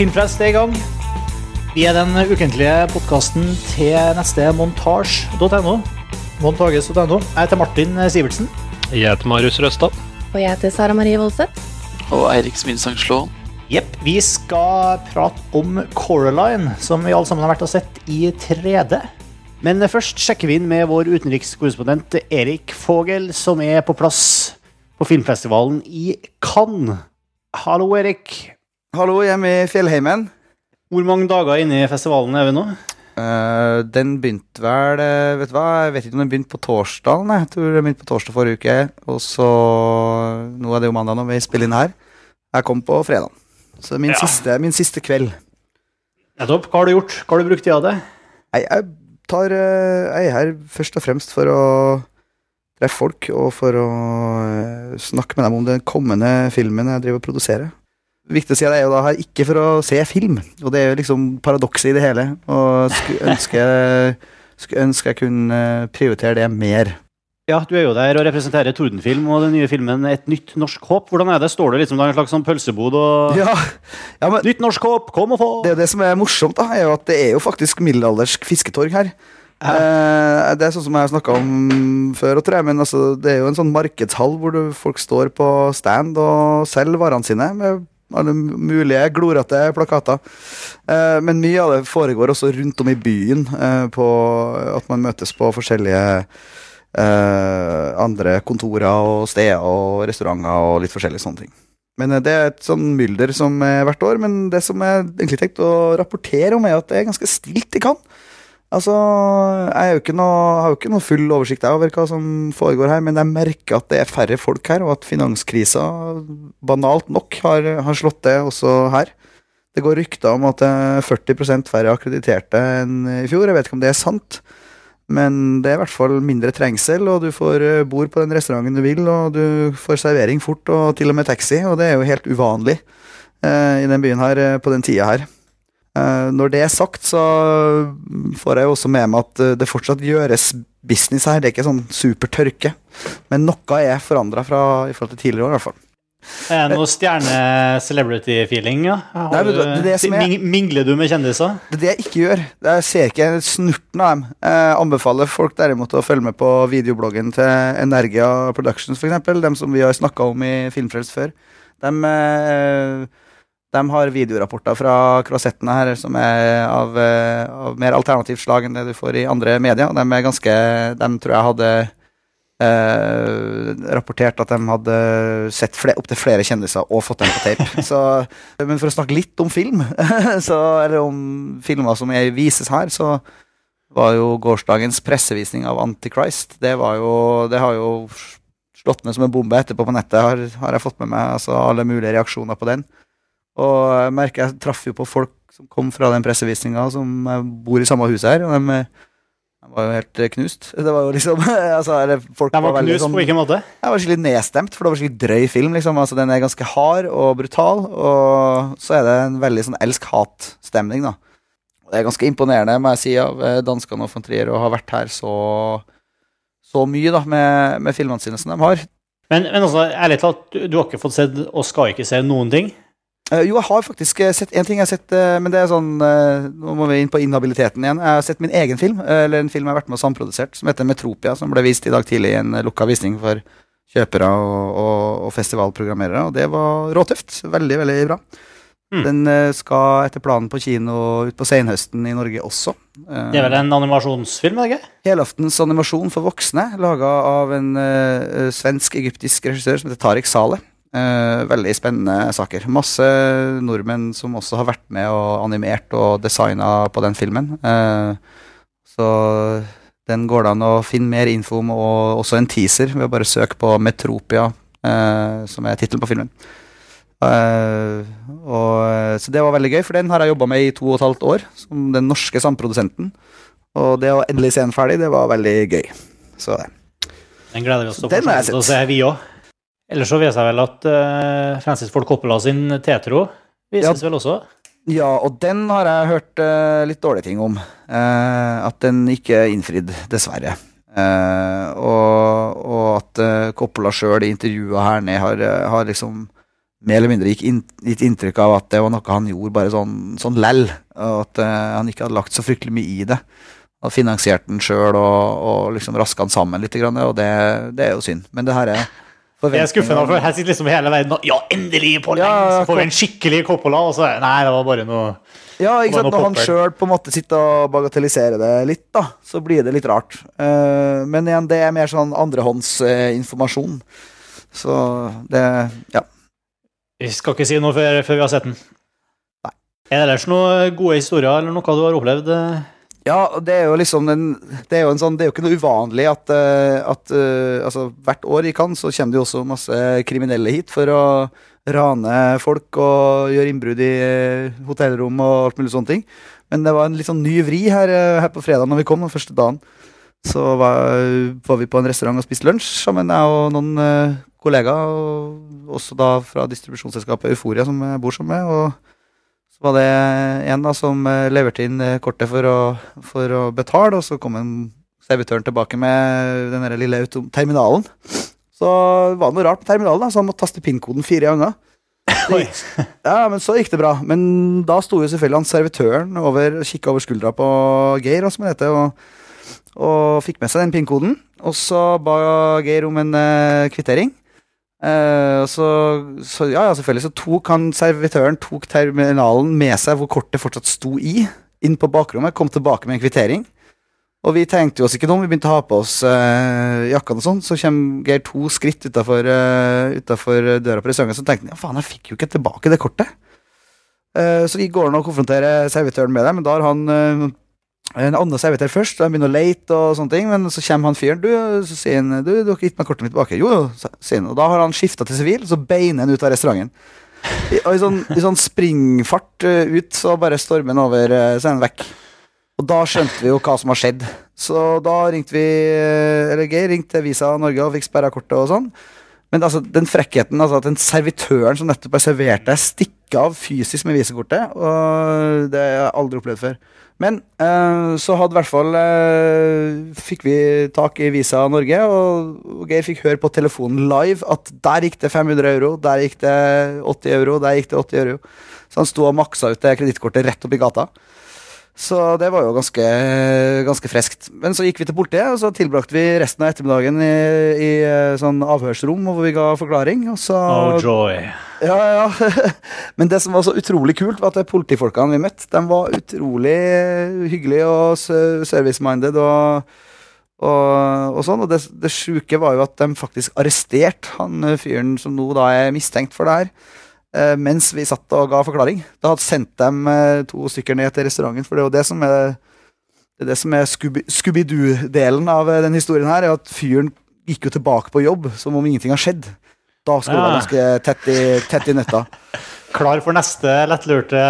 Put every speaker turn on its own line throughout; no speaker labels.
Filmfrelst er i gang. Vi er den ukentlige podkasten til neste montasj.no. Montages.no. Jeg heter Martin Sivertsen.
Jeg heter Marius Røstad.
Og jeg heter Sara Marie Voldseth.
Og Eirik Sminsang Slåen.
Jepp. Vi skal prate om Coraline, som vi alle sammen har vært og sett i 3D. Men først sjekker vi inn med vår utenrikskorrespondent Erik Fogel, som er på plass på filmfestivalen i Cannes. Hallo, Erik.
Hallo, er i Fjellheimen.
Hvor mange dager inne i festivalen er vi nå?
Uh, den begynte vel eh, Vet du hva, jeg vet ikke om den begynte på torsdag. Jeg tror den begynte på torsdag forrige uke. Og så Nå er det jo mandag når vi spiller inn her. Jeg kom på fredag. Så min,
Ja.
siste, min siste kveld.
Nettopp. Hva har du gjort? Hva har du brukt tida til?
Jeg, jeg, tar, eh, jeg er her først og fremst for å treffe folk, og for å snakke med dem om den kommende filmen jeg driver og produserer. Viktig å si at jeg er jo da her ikke for å se film, og det er jo liksom paradokset i det hele. Og skulle ønske, skulle ønske jeg kunne eh, prioritere det mer.
Ja, Du er jo der og representerer Tordenfilm og den nye filmen Et nytt norsk håp. Hvordan er det? Står det liksom der en slags sånn pølsebod og
Ja, ja men
Nytt norsk håp, kom og få!
det, er jo det som er morsomt, da, er jo at det er jo faktisk middelaldersk fisketorg her. Eh, det er sånn som jeg har snakka om før, og tror jeg, men altså, det er jo en sånn markedshall hvor du, folk står på stand og selger varene sine med alle mulige glorete plakater. Eh, men mye av det foregår også rundt om i byen, eh, på at man møtes på forskjellige eh, andre kontorer og steder og restauranter og litt forskjellige sånne ting. Men det er et sånn mylder som er hvert år. Men det som jeg egentlig tenkte å rapportere om, er at det er ganske stilt i Cannes. Altså, jeg jo noe, har jo ikke noe full oversikt over hva som foregår her, men jeg merker at det er færre folk her, og at finanskrisa banalt nok har, har slått det også her. Det går rykter om at det er 40 færre akkrediterte enn i fjor. Jeg vet ikke om det er sant, men det er i hvert fall mindre trengsel, og du får eh, bord på den restauranten du vil, og du får servering fort, og til og med taxi, og det er jo helt uvanlig eh, i den byen her eh, på den tida her. Eh, når det er sagt, så får jeg jo også med meg at eh, det fortsatt gjøres business her. Det er ikke sånn super tørke, men noe er forandra i forhold til tidligere år, i hvert fall.
Er det noe stjerne-celebrity-feeling? Ja?
Nei, det-
du-
det det
Ming- Mingler du med kjendiser?
Det er det jeg ikke gjør. Jeg ser ikke snurten av dem. Jeg anbefaler folk derimot å følge med på videobloggen til Energia Productions, f.eks. Dem som vi har snakka om i Filmfrelst før. De, de har videorapporter fra Kroasettene her som er av, eh, av mer alternativt slag enn det du får i andre medier. De er ganske De tror jeg hadde eh, rapportert at de hadde sett fle opptil flere kjendiser og fått dem på tape. Så, men for å snakke litt om film, så, eller om filmer som vises her, så var jo gårsdagens pressevisning av Antichrist Det, var jo, det har jo slått ned som en bombe etterpå på nettet, har, har jeg fått med meg. altså Alle mulige reaksjoner på den. Og jeg merker jeg traff jo på folk som kom fra den pressevisninga, som eh, bor i samme hus her. Og de, eh, de var jo helt eh, knust. Det var jo liksom altså, folk
De var
veldig
knust
sånn-
på hvilken måte?
jeg var skikkelig nedstemt, for det var skikkelig drøy film. liksom, altså Den er ganske hard og brutal, og så er det en veldig sånn elsk-hat-stemning. da. Og Det er ganske imponerende, må jeg si, av danskene og von Trier å ha vært her så, så mye da, med, med filmene sine som de har.
Men, men altså, ærlig talt, du, du har ikke fått sett og skal ikke se noen ting?
Eh, jo, jeg har faktisk eh, sett én ting. jeg har sett, eh, Men det er sånn Nå må vi inn på inhabiliteten igjen. Jeg har sett min egen film, eller en film jeg har vært med og samprodusert, som heter Metropia, som ble vist i dag tidlig i en lukka visning for kjøpere og, og, og festivalprogrammerere. Og det var råtøft. Veldig, veldig bra.
Mm.
Den skal etter planen på kino ut på senhøsten i Norge også.
Det er vel en animasjonsfilm? er det ikke?
Helaftens animasjon for voksne, laga av en uh, svensk-egyptisk regissør som heter Tariq Saleh. Eh, veldig spennende saker. Masse nordmenn som også har vært med og animert og designa på den filmen. Eh, så den går det an å finne mer info om, og også en teaser ved å bare søke på Metropia, eh, som er tittelen på filmen. Eh, og, så det var veldig gøy, for den har jeg jobba med i to og et halvt år, som den norske samprodusenten. Og det å endelig se den ferdig, det var veldig gøy. Så det.
Den gleder vi oss til å se, vi òg. Ellers så viser jeg vel at uh, Francis Ford Coppola sin Tetro vises vel også?
Ja, og den har jeg hørt uh, litt dårlige ting om. Uh, at den ikke er innfridd, dessverre. Og, og at Coppola sjøl i intervjuet her ned har, har liksom mer eller mindre gikk inn, gitt inntrykk av at det var noe han gjorde bare sånn, sånn lell, og at han ikke hadde lagt så fryktelig mye i det. Han finansierte den sjøl og, og, liksom raska den sammen litt, og det, det, er jo synd. Men det her er
det er skuffende, for her sitter liksom hele verden og Ja, endelig! På lenge, ja, så får vi en skikkelig Coppola, og så Nei, det var bare noe
Ja, ikke sant. Når han sjøl på en måte sitter og bagatelliserer det litt, da, så blir det litt rart. Uh, men igjen, det er mer sånn andrehåndsinformasjon. Så det Ja.
Vi skal ikke si noe før, før vi har sett den. Nei. Er det ellers noen gode historier eller noe du har opplevd?
Ja, det er jo liksom en, det er jo, sånn, det er jo ikke noe uvanlig at, eh, at uh, altså, hvert år i Cannes så kommer det jo også masse kriminelle hit for å rane folk og gjøre innbrudd i uh, hotellrom og alt mulig sånne ting. Men det var en litt sånn ny vri her, her på fredag når vi kom den første dagen. Så var, var, vi på en restaurant og spiste lunsj sammen, jeg og noen kollegaer. Og også da fra distribusjonsselskapet Euforia, som jeg bor sammen med. og var det en da som eh, leverte inn eh, kortet for å, for å betale, og så kom en servitøren tilbake med den lille terminalen. Så var det noe rart på terminalen, da, så han måtte taste PIN-koden fire ganger. Ja, men så gikk det bra. Men da sto jo selvfølgelig han servitøren over, og kikka over skuldra på Geir, og, heter, og, og fikk med seg den PIN-koden. Og så ba Geir om en uh, kvittering. Uh, så, så, ja, selvfølgelig så tok han servitøren tok terminalen med seg hvor kortet fortsatt sto i, inn på bakrommet, kom tilbake med en kvittering. Og vi tenkte jo oss ikke noe om, vi begynte å ha på oss uh, jakkene og sånn. Så kommer Geir to skritt utafor uh, døra på restauranten, så tenkte ja, faen, jeg fikk jo ikke tilbake det kortet. Uh, så vi går nå og konfronterer servitøren med det, men da har han en annen servitør først, og jeg begynner å leite, og sånne ting, men så kommer han fyren. Du, så sier han du, du har gitt meg kortet mitt tilbake. Jo, jo, sier han. Og da har han skifta til sivil, så beiner han ut av restauranten. I, og i sånn, i sånn springfart uh, ut, så bare stormer han over, så er han vekk. Og da skjønte vi jo hva som har skjedd. Så da ringte vi uh, Eller Geir ringte Visa Norge og fikk sperra kortet og sånn. Men altså, den frekkheten, altså at den servitøren som nettopp har servert deg, stikker av fysisk med visekortet, og det har jeg aldri opplevd før. Men uh, så hadde i hvert fall uh, Fikk vi tak i Visa Norge, og Geir fikk høre på telefonen live at der gikk det 500 euro, der gikk det 80 euro, der gikk det 80 euro. Så han sto og maksa ut det kredittkortet rett opp i gata. Så det var jo ganske, ganske friskt. Men så gikk vi til politiet, og så tilbrakte vi resten av ettermiddagen i, i eh, sånn avhørsrom hvor vi ga forklaring. Og så,
oh joy.
Ja, ja. Men det som var så utrolig kult, var at politifolkene vi møtte, de var utrolig hyggelige og service-minded. og og, og, sånn, og det, det sjuke var jo at de faktisk arresterte han fyren som nå da er mistenkt for det her. Eh, mens vi satt og ga forklaring. Da hadde sendt dem eh, to stykker ned til restauranten. For det er jo det som er det, det som er Scooby-Doo-delen av eh, den historien her, er at fyren gikk jo tilbake på jobb som om ingenting har skjedd. Da skulle ja. være ganske tett i, tett i nøtta.
Klar for neste lettlurte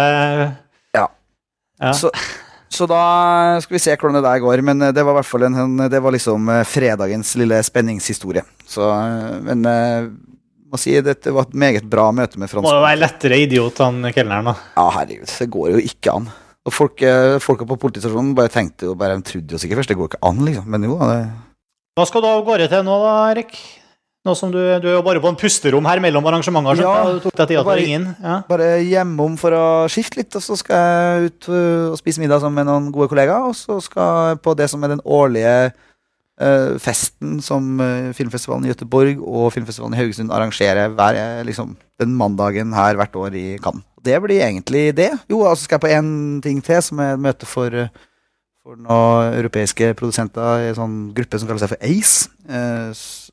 Ja. ja. Så, så, da skal vi se hvordan det der går. Men det var i hvert fall en, det var liksom fredagens lille spenningshistorie. Så, men må si dette var et meget bra møte med franskmannen.
Må jo være lettere idiot han kelneren, da.
Ja, herregud. Det går jo ikke an. Og folk, eh, folka på politistasjonen bare tenkte jo bare, de trodde jo sikkert først det går ikke an, liksom. Men jo, det
Hva skal du av gårde til nå, da, Erik? Nå som du, du, er jo bare på en pusterom her mellom arrangementer. Ja, du tok deg tida til ringe inn. Ja.
Bare hjemom for å skifte litt, og så skal jeg ut øh, og spise middag sammen med noen gode kollegaer. Og så skal jeg på det som er den årlige festen som uh, filmfestivalen i Gøteborg og filmfestivalen i Haugesund arrangerer hver, uh, liksom, den mandagen her hvert år i Cannes. Det blir egentlig det. Jo, altså skal jeg på én ting til, som er et møte for, for noen europeiske produsenter i en sånn gruppe som kaller seg for ACE.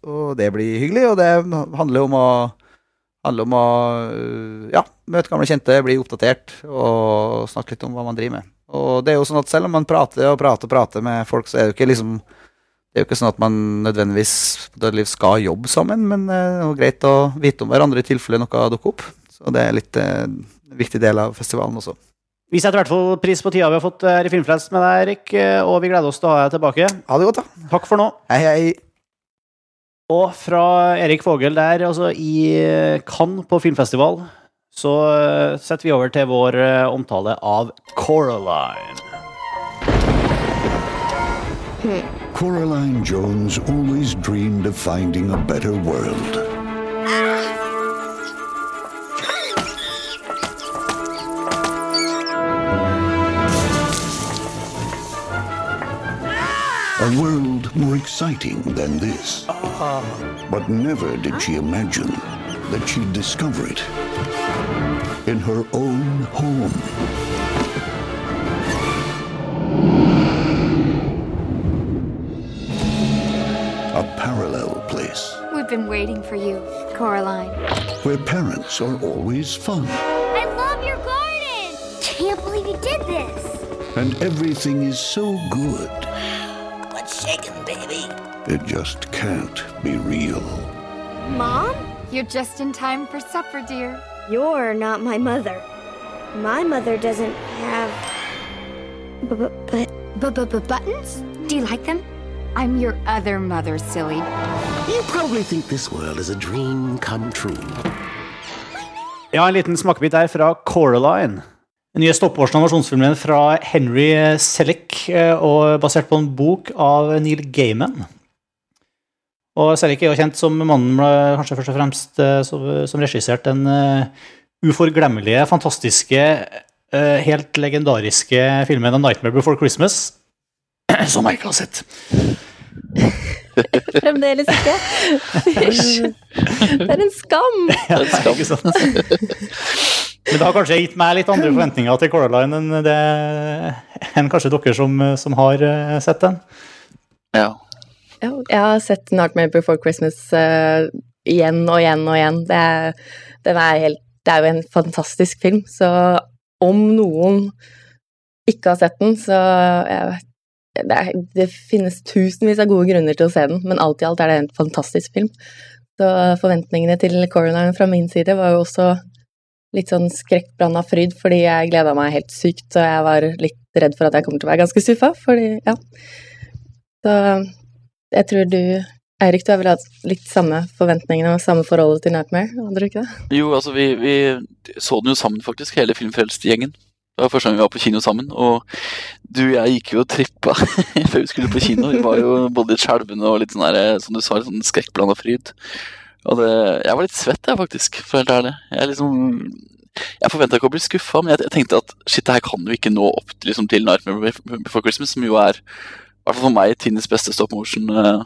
og det blir hyggelig, og det handler om å handler om å ja, møte gamle kjente, bli oppdatert og snakke litt om hva man driver med. Og det er jo sånn at selv om man prater og prater og prater med folk, så er det jo ikke liksom det er jo ikke sånn at man nødvendigvis skal jobbe sammen, men eh, det er greit å vite om hverandre i tilfelle noe dukker opp. Så det er litt eh, en viktig del av festivalen også.
Vi setter i hvert fall pris på tida vi har fått her i Filmfrelst med deg, Erik, eh, og vi gleder oss til å ha deg tilbake.
Ha det godt, da.
Takk for nå.
Hei, hei.
Og fra Erik Vågel der, altså i Cannes på filmfestival, så setter vi over til vår omtale av Coraline.
Coraline Jones always dreamed of finding a better world. A world more exciting than this. But never did she imagine that she'd discover it in her own home. A parallel place
We've been waiting for you, Coraline.
where parents are always fun
I love your garden! Can't believe you did this!
and everything is so good
What's shaking, baby?
it just can't be real.
Mom? You're just in time for supper, dear.
You're not my mother. My mother doesn't have. But, but
B-b-b-buttons? Do you like them? I'm your other mother, silly.
You probably think this world is a dream come true.
Ja, en liten smakebit der fra Coraline. Den nye stoppeårs-animasjonsfilmen fra Henry Selick, eh, og basert på en bok av Neil Gaiman. Og Selick er jo kjent som mannen kanskje først og fremst eh, som, som regisserte den eh, uforglemmelige, fantastiske, helt legendariske filmen A Nightmare Before Christmas, som jeg ikke har sett.
Fremdeles ikke. Hysj. Det er en skam.
Ja, ikke sant? Men det har kanskje gitt meg litt andre forventninger til Coraline enn, det, enn kanskje dere som, som har eh, sett den.
Ja.
Ja, jeg har sett Nightmare Before Christmas uh, igjen og igjen og igjen. Det er, den er helt, det er jo en fantastisk film, så om noen ikke har sett den, så jeg vet, det, det finnes tusenvis av gode grunner til å se den, men alt i alt er det en fantastisk film. Så forventningene til Coraline fra min side var jo også litt sånn skrekkblanda fryd, fordi jeg gleda meg helt sykt, så jeg var litt redd for at jeg kommer til å være ganske skuffa, fordi ja. Så jeg tror du, Eirik, du har vel hatt litt samme forventningene og samme forholdet til Nightmare, hadde du ikke det?
Jo, altså, vi, vi så den jo sammen, faktisk, hele Filmfrelst-gjengen. Det var første gang vi var på kino sammen, og du og jeg gikk jo og trippa før vi skulle på kino. Vi var jo både litt skjelvende og litt sånn der, som du sa, sånn skrekkblanda fryd. Og det, jeg var litt svett, jeg, faktisk, for helt ærlig. Jeg liksom jeg forventa ikke å bli skuffa, men jeg, jeg tenkte at shit, det her kan jo ikke nå opp liksom, til Nightmare Before Christmas, som jo er, i for meg, tidenes beste stop motion eh.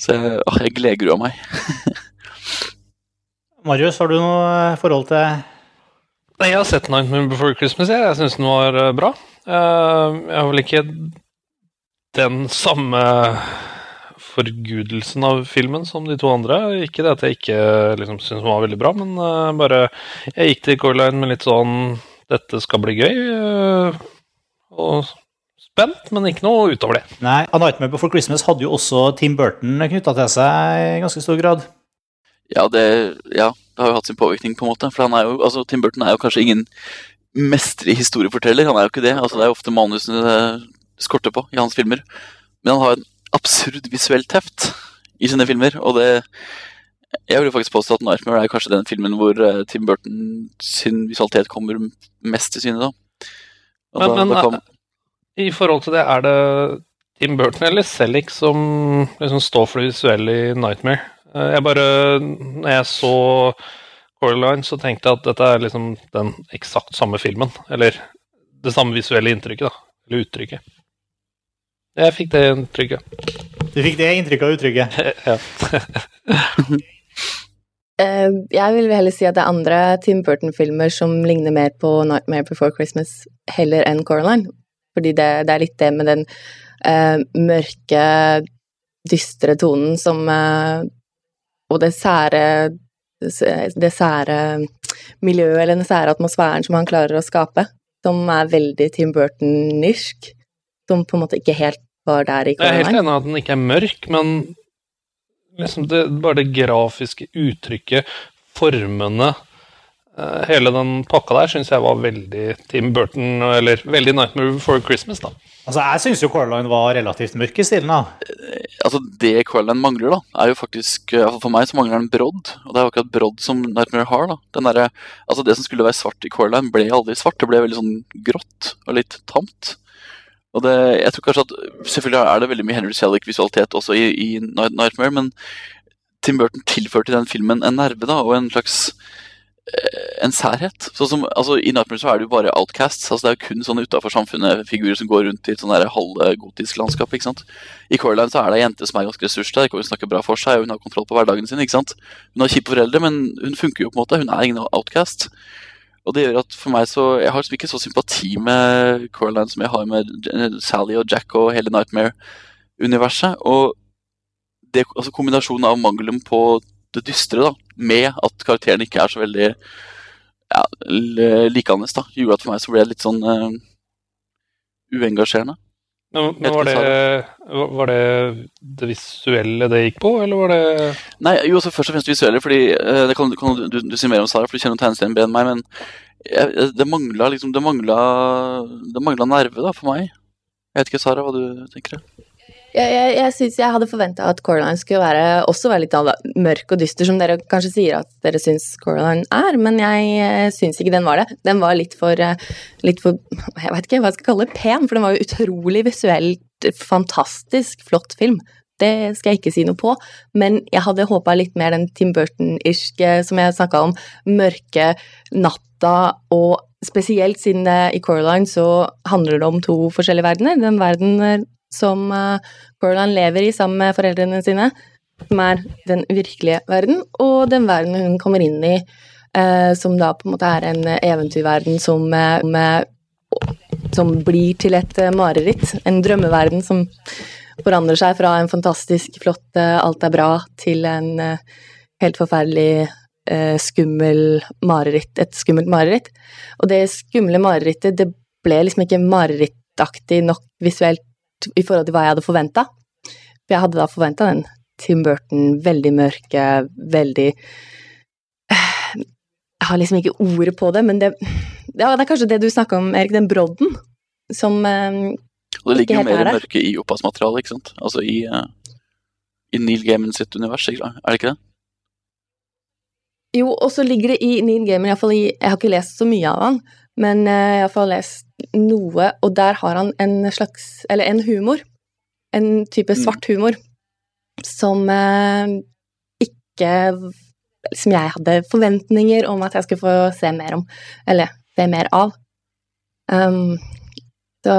Så jeg, åh, jeg gledgrua meg.
Marius, har du noe forhold til
Nei, Jeg har sett Nightmare Before Christmas. Jeg, jeg syns den var eh, bra. Eh, jeg har vel ikke den samme forgudelsen av filmen som de to andre. Ikke det at jeg ikke liksom, syns den var veldig bra, men eh, bare Jeg gikk til Coraline med litt sånn Dette skal bli gøy. og spent, men ikke noe utover det.
Nei, A Nightmare Before Christmas hadde jo også Tim Burton knytta til seg i ganske stor grad.
Ja, det, ja, det har jo hatt sin påvirkning, på en måte. For han jo, altså, Tim Burton er jo kanskje ingen mestrig historieforteller. Han er jo ikke det. altså Det er jo ofte manusene det skorter på i hans filmer. Men han har en absurd visuelt heft i sine filmer, og det Jeg vil jo faktisk påstå at 'Nightmare' er kanskje den filmen hvor eh, Tim Burton sin visualitet kommer mest til syne, da. Og
Men,
da,
men
da kom...
i forhold til det, er det Tim Burton eller Selleck som liksom står for det visuelle i Nightmare? Eh, Jeg bare Når jeg så Coraline, så tenkte jeg at dette er liksom den eksakt samme filmen. Eller det samme visuelle inntrykket, da. Eller uttrykket. Jeg fikk det inntrykket.
Du fikk det inntrykket av uttrykket.
ja.
Eh, jeg vil heller si at det er andre Tim Burton-filmer som ligner mer på Nightmare Before Christmas heller enn Coraline. Fordi det, det er litt det med den uh, mørke, dystre tonen som eh, Og det sære Det sære miljøet, eller den sære atmosfæren som han klarer å skape, som er veldig Tim Burton-irsk. Som på en måte ikke helt var der i
Jeg er helt enig i at den ikke er mørk, men liksom det, bare det grafiske uttrykket, formene eh, Hele den pakka der syns jeg var veldig Tim Burton, eller veldig Nightmare Before Christmas, da.
Altså, Jeg syns jo Coraline var relativt mørk i stilen. da.
altså Det Coraline mangler, da, er jo faktisk hvert fall For meg så mangler den brodd. Og det er jo akkurat brodd som Nightmare har. da. Den der, altså Det som skulle være svart i Coraline, ble aldri svart. Det ble veldig sånn grått og litt tamt. Og det, jeg tror kanskje at Selvfølgelig er det veldig mye Henry Selick-visualitet også i, i Nightmare, men Tim Burton tilførte den filmen en nerve da, og en slags eh, en særhet. Sånn som, altså, I Nightmare så er det jo bare outcasts. altså Det er jo kun sånne utafor samfunnet-figurer som går rundt i et sånn halvgotisk landskap. ikke sant? I Coraline så er det ei jente som er ganske ressurssterk, og hun snakker bra for seg, og hun har kontroll på hverdagen sin. ikke sant? Hun har kjipe foreldre, men hun funker jo på en måte. Hun er ingen outcast. Og det gjør at for meg så Jeg har liksom ikke så sympati med Coraline som jeg har med Sally og Jack og hele Nightmare-universet. Og det, altså kombinasjonen av mangelen på det dystre, da, med at karakteren ikke er så veldig ja, l- likandes, da, gjorde at for meg så ble det litt sånn uh, uengasjerende.
Men, men var, det, var det det visuelle det gikk på, eller var det
Nei, jo, altså først og fremst visuelle, fordi eh, det kan, kan du, du si mer om Sara, for du kjenner tegneserien bedre enn meg, men jeg, det mangla liksom Det mangla Det mangla nerve, da, for meg. Jeg vet ikke, Sara, hva du tenker?
Jeg, jeg, jeg synes jeg hadde forventa at Coraline skulle være, også være litt mørk og dyster, som dere kanskje sier at dere syns Coraline er, men jeg eh, syns ikke den var det. Den var litt for, eh, litt for Jeg vet ikke hva jeg skal kalle det, pen, for den var jo utrolig visuelt fantastisk flott film. Det skal jeg ikke si noe på, men jeg hadde håpa litt mer den Tim Burton-irske som jeg snakka om, mørke natta, og spesielt siden det, i Coraline så handler det om to forskjellige verdener. Den verden som uh, Coraline lever i sammen med foreldrene sine, som er den virkelige verden, og den verden hun kommer inn i, uh, som da på en måte er en eventyrverden som, med, som blir til et mareritt. En drømmeverden som forandrer seg fra en fantastisk flott alt er bra, til en helt forferdelig skummel mareritt. Et skummelt mareritt. Og det skumle marerittet, det ble liksom ikke marerittaktig nok visuelt i forhold til hva jeg hadde forventa. For jeg hadde da forventa den Tim Burton, veldig mørke, veldig Jeg har liksom ikke ordet på det, men det, ja, det er kanskje det du snakka om, Erik, den brodden som um,
Og det ligger jo mer mørke i opphavsmaterialet, ikke sant? Altså i, uh, i Neil Gaiman sitt univers, er det ikke det?
Jo, og så ligger det i Neil Gaiman, iallfall i Jeg har ikke lest så mye av han, men jeg har iallfall lest noe, og der har han en slags Eller en humor. En type svart humor som eh, ikke Som jeg hadde forventninger om at jeg skulle få se mer om, eller se mer av. Um, så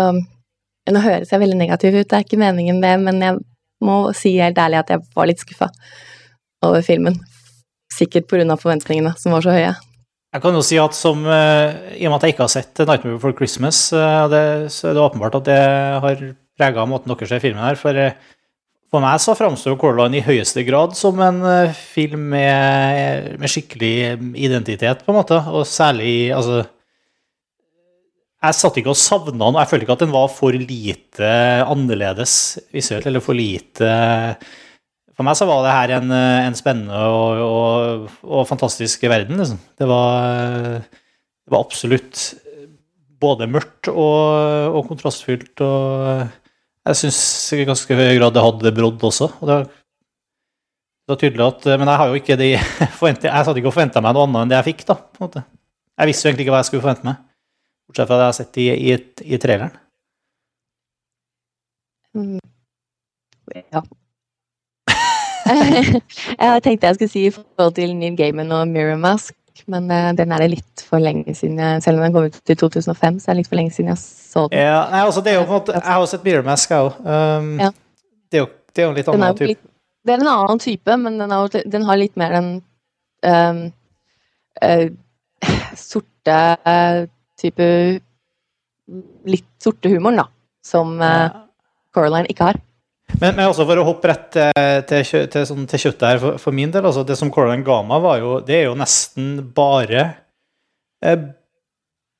Nå høres jeg veldig negativ ut, det er ikke meningen det, men jeg må si helt ærlig at jeg var litt skuffa over filmen. Sikkert pga. forventningene, som var så høye.
Jeg kan jo si at som, uh, I og med at jeg ikke har sett 'Nightmare Before Christmas', uh, det, så er det åpenbart at det har prega måten dere ser filmen her. For, uh, for meg så framstår Coraline i høyeste grad som en film med, med, skikkelig identitet, på en måte. Og særlig altså Jeg satt ikke og savna den, og jeg følte ikke at den var for lite annerledes visuelt, eller for lite for meg så var det her en, en spennende og, og, og, fantastisk verden. Liksom. Det, var, det var absolutt både mørkt og, og kontrastfylt. Og jeg syns i ganske høy grad det hadde brodd også. Og det, det var tydelig at, Men jeg har jo ikke de forvente, Jeg hadde ikke forventa meg noe annet enn det jeg fikk. da, på en måte. Jeg visste jo egentlig ikke hva jeg skulle forvente meg, bortsett fra det jeg har sett i, i, i traileren.
Mm. Ja, jeg tenkte jeg skulle si i forhold til Neil Gaiman og Mirror Mask, men uh, den er det litt for lenge siden jeg, Selv om den kom ut i 2005, så er det litt for lenge siden jeg så den.
Ja, nei, altså, det er jo på en måte, jeg har sett Mirror Mask, jeg òg. Um,
ja.
det, er jo, det er jo en litt annen type.
Litt, det er en annen type, men den har, den har litt mer den um, uh, sorte uh, type Litt sorte humoren, da, som Coraline ikke har.
Men, men også for å hoppe rett til, til, til, sånn, til kjøttet her, for, for, min del, altså det som Coraline ga meg, var jo, det er jo nesten bare eh,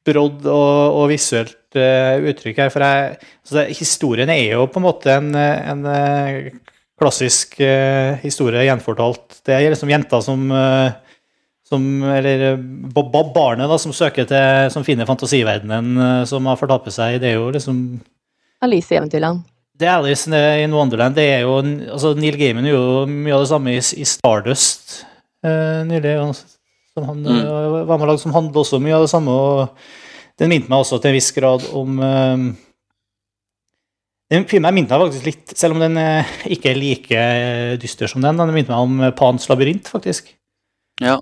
brodd og, og visuelt eh, uttrykk her. For jeg, altså det, historien er jo på en måte en, en klassisk eh, historie gjenfortalt. Det er liksom jenter som, som Eller barnet da, som søker til Som finner fantasiverdenen som har fortapt seg. Det er jo liksom
Alice i Eventyrland.
Det er Alice in Wonderland. Det er jo, altså Neil Gaiman gjorde jo mye av det samme i, i Stardust uh, nylig. Som han mm. var med lag som handlet også mye av det samme. og Den minte meg også til en viss grad om eh, Den filmen minte meg faktisk litt, selv om den eh, ikke er like dyster som den, den minte meg om Pans labyrint, faktisk.
Ja.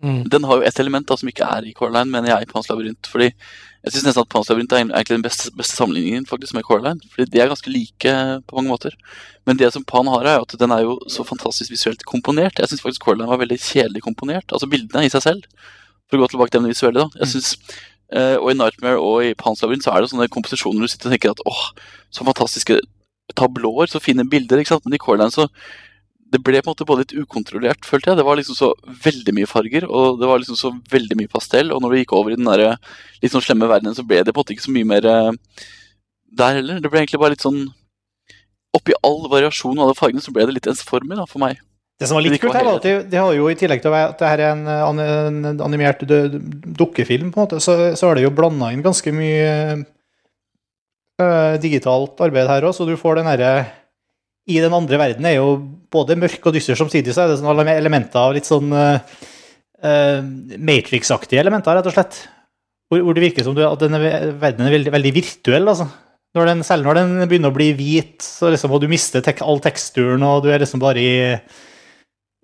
Mm.
Den har jo et element da som ikke er i Coraline, mener jeg, i Pans labyrint. Fordi jeg syns nesten at Pans labyrint er egentlig den beste, beste sammenligningen faktisk med Coraline. Fordi de er ganske like på mange måter. Men det som Pan har, er at den er jo så fantastisk visuelt komponert. Jeg syns faktisk Coraline var veldig kjedelig komponert. Altså bildene i seg selv. For å gå tilbake til det visuelle, da. Jeg synes, eh, og i Nightmare og i Pans labyrint så er det sånne komposisjoner du sitter og tenker at åh, så fantastiske tablåer, så fine bilder. ikke sant? Men i Coraline så det ble på en måte både litt ukontrollert, følte jeg. Det var liksom så veldig mye farger, og det var liksom så veldig mye pastell. Og når det gikk over i den der litt sånn slemme verdenen, så ble det på en måte ikke så mye mer eh, der heller. Det ble egentlig bare litt sånn Oppi all variasjon og alle fargene, så ble det litt ensformig da, for meg.
Det som var litt kult, her var at de, de har jo i tillegg til å være- at det her er en, eh, en animert dø- dukkefilm, på en måte, så, så har de jo blanda inn ganske mye øh, digitalt arbeid her òg, så du får den herre I den andre verden er jo både mørk og dyster samtidig, så er det sånne elementer av litt sånn øh, Matrix-aktige elementer, rett og slett. Hvor, hvor det virker som du, at denne verdenen er veldig, veldig virtuell, altså. Når den, selv når den begynner å bli hvit, så liksom, og du mister tek all teksturen, og du er liksom bare i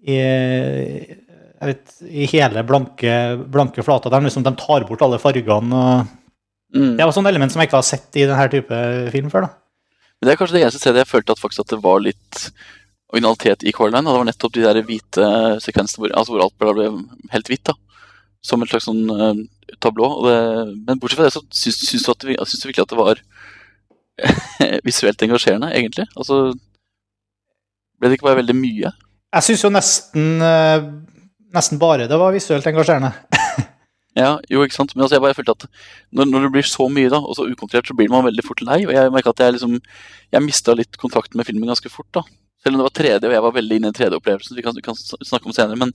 i, jeg vet, i hele blanke, blanke flata. De, liksom, de tar bort alle fargene. Og
Mm.
det var sånn element som jeg ikke har sett i denne type film før. da.
Men det er kanskje det eneste stedet jeg følte at faktisk at det var litt originalitet i Coraline. Og det var nettopp de der hvite sekvensene hvor, altså hvor alt ble, helt hvitt. da. Som et slags sånn uh, tablå. Det, men bortsett fra det, så syns, syns, du du virkelig at det var visuelt engasjerende, egentlig? Altså Ble det ikke bare veldig mye?
Jeg syns jo nesten, øh, nesten bare det var visuelt engasjerende.
Ja, jo, ikke sant. Men altså, jeg bare følte at når, når det blir så mye da, og så ukontrollert, så blir man veldig fort lei. Og jeg merka at jeg liksom Jeg mista litt kontakten med filmen ganske fort, da. Selv om det var 3D, og jeg var veldig inne i 3D-opplevelsen, vi kan, vi kan snakke om senere. Men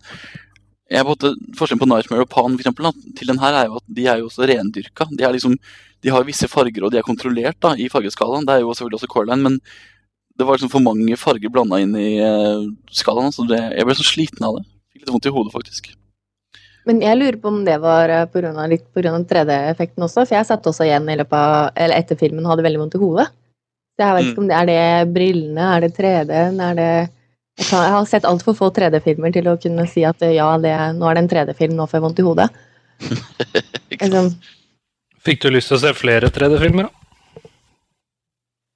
jeg måtte, forskjellen på Nightmare og Pan for eksempel, da, til den her er jo at de er jo også rendyrka. De, er liksom, de har visse farger, og de er kontrollert da, i fargeskalaen. Det er jo selvfølgelig også Coraline, men det var liksom for mange farger blanda inn i uh, skalaen. Så det, jeg ble så sliten av det. Fikk litt vondt i hodet, faktisk.
Men jeg lurer på om det var eh, på grunn av, litt pga. 3D-effekten også, for jeg satt også igjen i løpet av, eller etter filmen og hadde veldig vondt i hodet. Så jeg vet ikke om det er det brillene, er det 3D-en, er det Jeg, kan, jeg har sett altfor få 3D-filmer til å kunne si at eh, ja, det, nå er det en 3D-film, nå får jeg vondt i hodet. Liksom,
Fikk du lyst til å se flere 3D-filmer, da?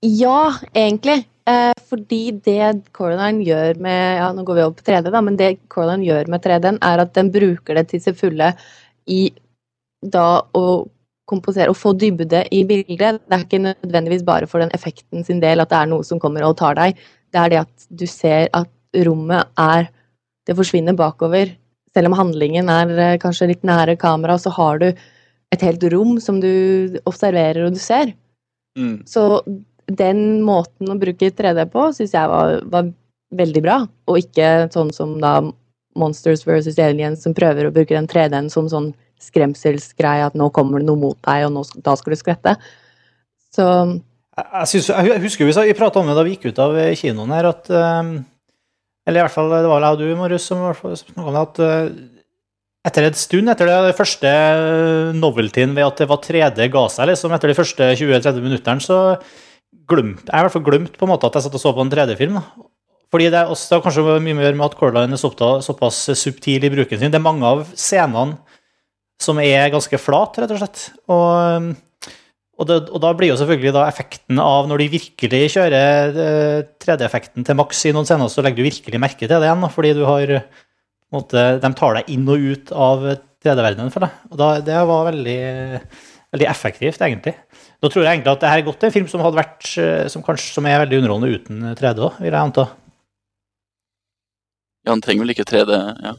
Ja, egentlig. Fordi det Coraline gjør med Ja, nå går vi over på 3D, da, men det Coraline gjør med 3D-en, er at den bruker det til sin fulle i da å komposere og få dybde i bildet. Det er ikke nødvendigvis bare for den effekten sin del at det er noe som kommer og tar deg. Det er det at du ser at rommet er Det forsvinner bakover. Selv om handlingen er eh, kanskje litt nære kamera, så har du et helt rom som du observerer og du ser.
Mm.
Så den måten å bruke 3D på syns jeg var, var veldig bra, og ikke sånn som da Monsters vs. Aliens som prøver å bruke den 3D-en som sånn skremselsgreie at nå kommer det noe mot deg, og nå, da skal du skvette. Så
Jeg, synes, jeg husker vi, vi prata om det da vi gikk ut av kinoen her, at eh, Eller i hvert fall det var jeg og du, Marius, som snakka om det, at eh, etter en stund, etter det første noveltyen ved at det var 3D ga seg, liksom, etter de første 20-30 minuttene, så glemte jeg i hvert fall glemt på en måte at jeg satt og så på en 3D-film. Fordi det, er også, det har kanskje mye gjøre med at Coraline er såpass, såpass subtil i bruken sin. Det er mange av scenene som er ganske flate, rett og slett. Og, og, det, og da blir jo selvfølgelig da effekten av når de virkelig kjører eh, 3D-effekten til maks i noen scener, så legger du virkelig merke til det igjen, fordi du har måte, De tar deg inn og ut av 3D-verdenen for deg. Og da, det var veldig, veldig effektivt, egentlig. Nå tror jeg egentlig at det her er godt en film som hadde vært eh, som kanskje som er veldig underholdende uten 3D òg, vil jeg anta.
Ja, han trenger vel ikke 3D, ja.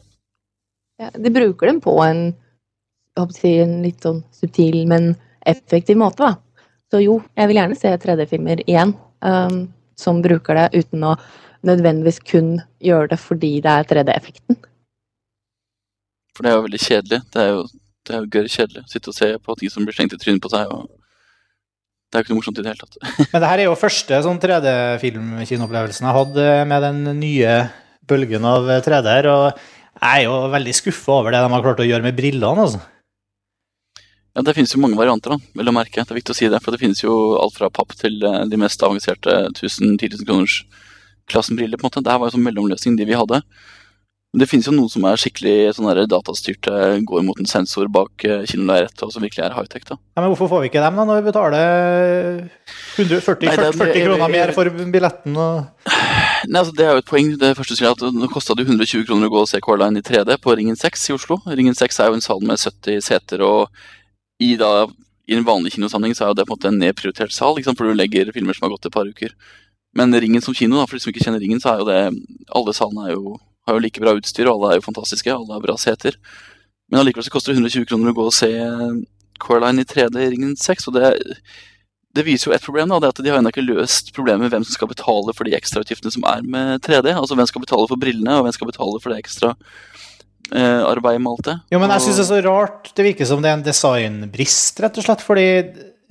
ja, de bruker dem på en, si, en litt sånn subtil, men effektiv måte, da. Så jo, jeg vil gjerne se 3D-filmer igjen um, som bruker det uten å nødvendigvis kun gjøre det fordi det er 3D-effekten.
For det er jo veldig kjedelig. Det er jo, det er jo gørr kjedelig å sitte og se på ting som blir slengt i trynet på seg. og Det er jo ikke noe morsomt i det hele tatt.
Men det her er jo første sånn 3D-filmkinoopplevelsen jeg hadde med den nye bølgen av 3D-er, og jeg er jo veldig skuffa over det de har klart å gjøre med brillene, altså.
Ja, Det finnes jo mange varianter, da, vel å merke. Det er viktig å si det, for det finnes jo alt fra papp til eh, de mest avanserte 1000-10 000 kroners klassen briller. på en måte. Det her var jo sånn mellomløsning, de vi hadde. Det finnes jo noen som er skikkelig sånn datastyrte, går mot en sensor bak eh, kinolerretet, og som virkelig er high-tech. da.
Ja, men hvorfor får vi ikke dem da, når vi betaler 140
Nei, det er-
40 kroner mer for billetten? og...
Nei, altså Det er jo et poeng. Det første sier at Nå kosta det 120 kroner å gå og se Coreline i 3D på Ringen 6 i Oslo. Ringen 6 er jo en sal med 70 seter, og i, da, i en vanlig kinosammenheng så er jo det på en måte en nedprioritert sal, liksom, for du legger filmer som har gått et par uker. Men Ringen som kino, da, for de som ikke kjenner Ringen, så er jo det Alle salene er jo, har jo like bra utstyr, og alle er jo fantastiske. Alle har bra seter. Men allikevel så koster det 120 kroner å gå og se Coraline i 3D i Ringen 6, og det det viser jo et problem, da, det er at de har ennå ikke løst problemet med hvem som skal betale for de ekstrautgiftene som er med 3D. Altså hvem skal betale for brillene, og hvem skal betale for det ekstra eh, arbeidet med alt det.
Jo, men jeg syns det er så rart. Det virker som det er en designbrist, rett og slett. Fordi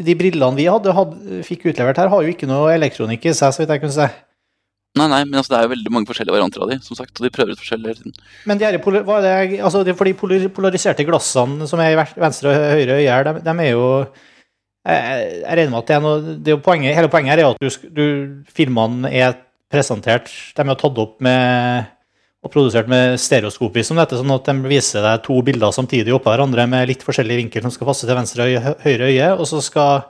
de brillene vi hadde, hadde, fikk utlevert her, har jo ikke noe elektronikk i seg, så vidt jeg kunne se.
Nei, nei, men altså, det er jo veldig mange forskjellige varianter av de, som sagt, og de prøver ut forskjellig hele tiden.
Men de, er, hva det, altså de, for de polariserte glassene som er i venstre og høyre øye her, de, de er jo jeg, regner med at det er noe det er poenget, Hele poenget her er at du, du, filmene er presentert De er tatt opp med og produsert med stereoskopi, som dette, sånn at de viser deg to bilder samtidig oppå hverandre med litt forskjellig vinkel som skal passe til venstre og høyre øye, og så skal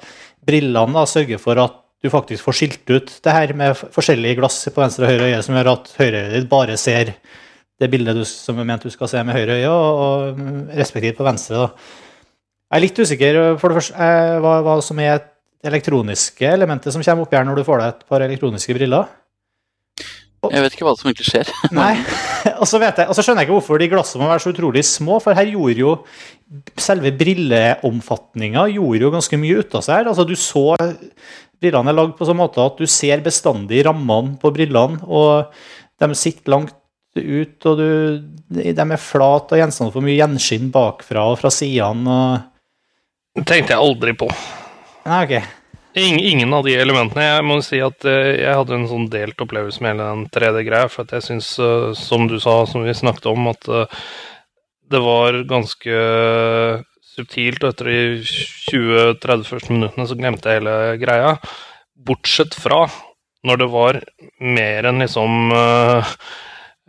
brillene da sørge for at du faktisk får skilt ut det her med forskjellige glass på venstre og høyre øye, som gjør at høyreøyet ditt bare ser det bildet du, som er ment du skal se med høyre øye, og, og respektivt på venstre. da. Jeg er litt usikker for det første, eh, hva, hva som er det elektroniske elementet som kommer opp her når du får deg et par elektroniske briller.
Jeg vet ikke hva som egentlig skjer.
Nei, og så, vet jeg, og så skjønner jeg ikke hvorfor de glassene må være så utrolig små, for her gjorde jo selve brilleomfatninga gjorde jo ganske mye ut av seg her. Altså, du så Brillene er lagd på sånn måte at du ser bestandig rammene på brillene, og de sitter langt ut, og du, de er flate og gjenstander for mye gjenskinn bakfra og fra sidene. og...
Det tenkte jeg aldri på.
Nei, ok.
Ingen, ingen av de elementene. Jeg må si at eh, jeg hadde en sånn delt opplevelse med hele den 3D-greia. For at jeg syns, eh, som du sa, som vi snakket om, at eh, det var ganske subtilt. Og etter de 20-30 første minuttene så glemte jeg hele greia. Bortsett fra når det var mer enn liksom uh,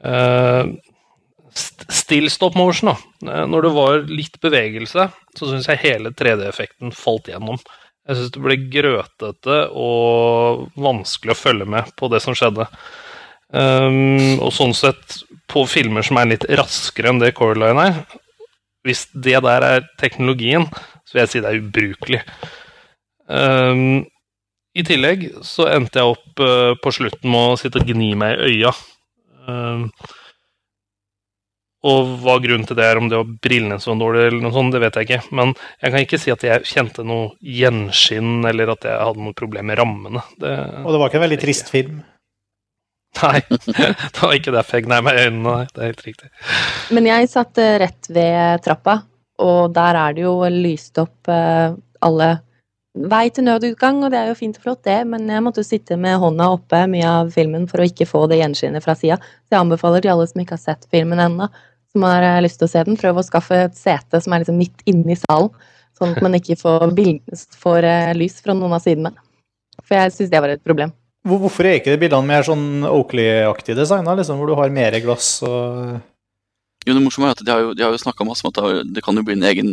uh, Still stop motion, da. Eh, Når det var litt bevegelse, så syns jeg hele 3D-effekten falt gjennom. Jeg syns det ble grøtete og vanskelig å følge med på det som skjedde. Um, og sånn sett, på filmer som er litt raskere enn det Coraline er Hvis det der er teknologien, så vil jeg si det er ubrukelig. Um, I tillegg så endte jeg opp uh, på slutten med å sitte og gni meg i øya. Um, og hva grunnen til det er, om det var brillene som var dårlige, eller noe sånt, det vet jeg ikke. Men jeg kan ikke si at jeg kjente noe gjenskinn, eller at jeg hadde noe problem med rammene. Det,
Og det var ikke en veldig trist film.
Nei, det var ikke derfor jeg gnei meg i øynene. Det er helt riktig.
Men jeg satt eh, rett ved trappa, og der er det jo lyst opp eh, alle vei til nødutgang, og det er jo fint og flott, det, men jeg måtte jo sitte med hånda oppe mye av filmen for å ikke få det gjenskinnet fra sida. Så jeg anbefaler til alle som ikke har sett filmen ennå, som har eh, lyst til å se den, prøv å skaffe et sete som er liksom midt inne i salen, sånn at man ikke får, bild, får lys fra noen av sidene. For jeg syns det var et problem.
Hvor- Hvorfor er ikke det bildene mer sånn Oakley-aktig designa, liksom, hvor du har mer glass og
Jo, det morsomme er at De har jo, de jo snakka masse om at det, kan jo bli en egen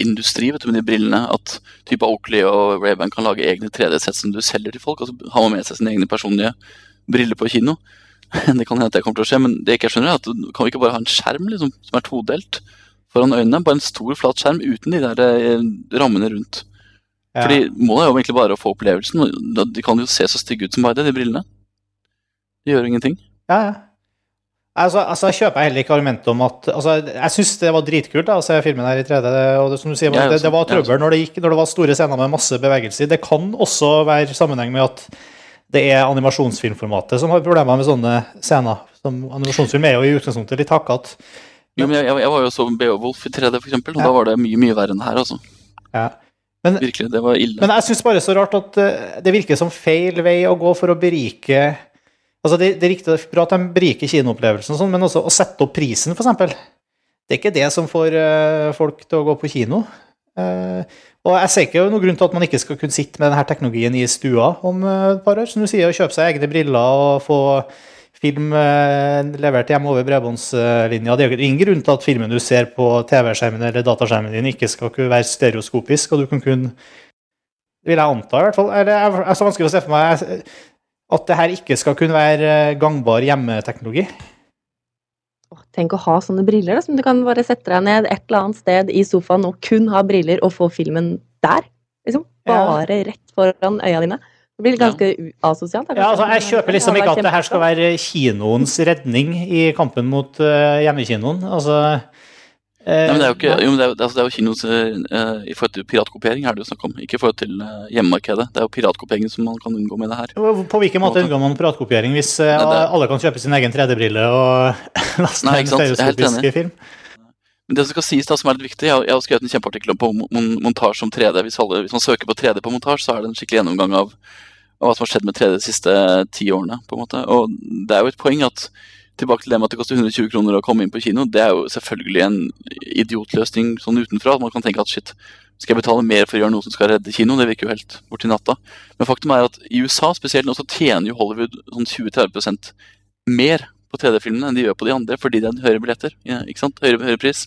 industri vet du, med de brillene. At type Oakley og Ray-Ban kan lage egne 3D-sett som du selger til folk. og så har man med seg sine egne personlige briller på kino. Det kan hende at det kommer til å skje, men det jeg ikke skjønner er at kan vi ikke bare ha en skjerm liksom, som er todelt foran øynene? Bare en stor, flat skjerm uten de der eh, rammene rundt.
Ja.
Fordi Målet er jo egentlig bare å få opplevelsen. De kan jo se så stygge ut som bare det, de brillene. De gjør ingenting.
Ja, ja. Altså, altså, jeg kjøper heller ikke argumentet om at altså, Jeg syns det var dritkult da, å se filmen her i 3D. Og det, som du sier,
ja,
det, det var trøbbel når det, gikk, når det var store scener med masse bevegelse. Det kan også være sammenheng med at det er animasjonsfilmformatet som har problemer med sånne scener. Som animasjonsfilm er jo i utgangspunktet litt hakkete.
Jo, men jeg, jeg, jeg var jo så Beowulf i 3D, for eksempel, og
Ja.
da var det mye mye verre enn det her. altså.
Ja. Men,
Virkelig, det var ille.
men jeg syns bare så rart at eh, det virker som feil vei å gå for å berike Altså, det, det er riktig bra at de beriker kinoopplevelsen, sånn, men også å sette opp prisen, f.eks. Det er ikke det som får eh, folk til å gå på kino. Eh, og jeg ser ikke noen grunn til at man ikke skal kunne sitte med denne teknologien i stua om et par år. Som du sier, å kjøpe seg egne briller og få film eh, levert hjemme over bredbåndslinja. Det er jo ingen grunn til at filmen du ser på TV-skjermen eller dataskjermen din, ikke skal kunne være stereoskopisk, og du kan kun vil jeg anta, i hvert fall. Det er så vanskelig å se for meg at det her ikke skal kunne være gangbar hjemmeteknologi.
Tenk å ha sånne briller, da, som du kan bare sette deg ned et eller annet sted i sofaen og kun ha briller og få filmen der. Liksom. Bare ja. rett foran øya dine. Det blir ganske ja. asosialt.
Ja, altså, jeg kjøper liksom ikke at det her skal være kinoens redning i kampen mot uh, hjemmekinoen. Altså
uh, Nei, men det er jo, ikke, jo, det er, altså, det er jo kinos uh, i forhold til piratkopiering er det jo snakk om, ikke i forhold til hjemmemarkedet. Det er jo piratkopiering som man kan unngå med det her.
På hvilken måte unngår man piratkopiering hvis Nei, er... alle kan kjøpe sin egen 3D-brille og laste ned en stereoskopisk film?
Men det som skal sies da, som er litt viktig, Jeg, jeg har skrevet en kjempeartikkel på montasje om 3D. Hvis, alle, hvis, man søker på 3D på montasje, så er det en skikkelig gjennomgang av, av, hva som har skjedd med 3D de siste ti årene. på en måte. Og det er jo et poeng at tilbake til det med at det koster 120 kroner å komme inn på kino, det er jo selvfølgelig en idiotløsning sånn utenfra. at Man kan tenke at shit, skal jeg betale mer for å gjøre noe som skal redde kino? Det virker jo helt borti natta. Men faktum er at i USA spesielt nå så tjener jo Hollywood sånn 20-30% mer på 3D-filmene enn de gjør på de andre, fordi det er en høyere billetter. Ikke sant? Høyere, høyere pris.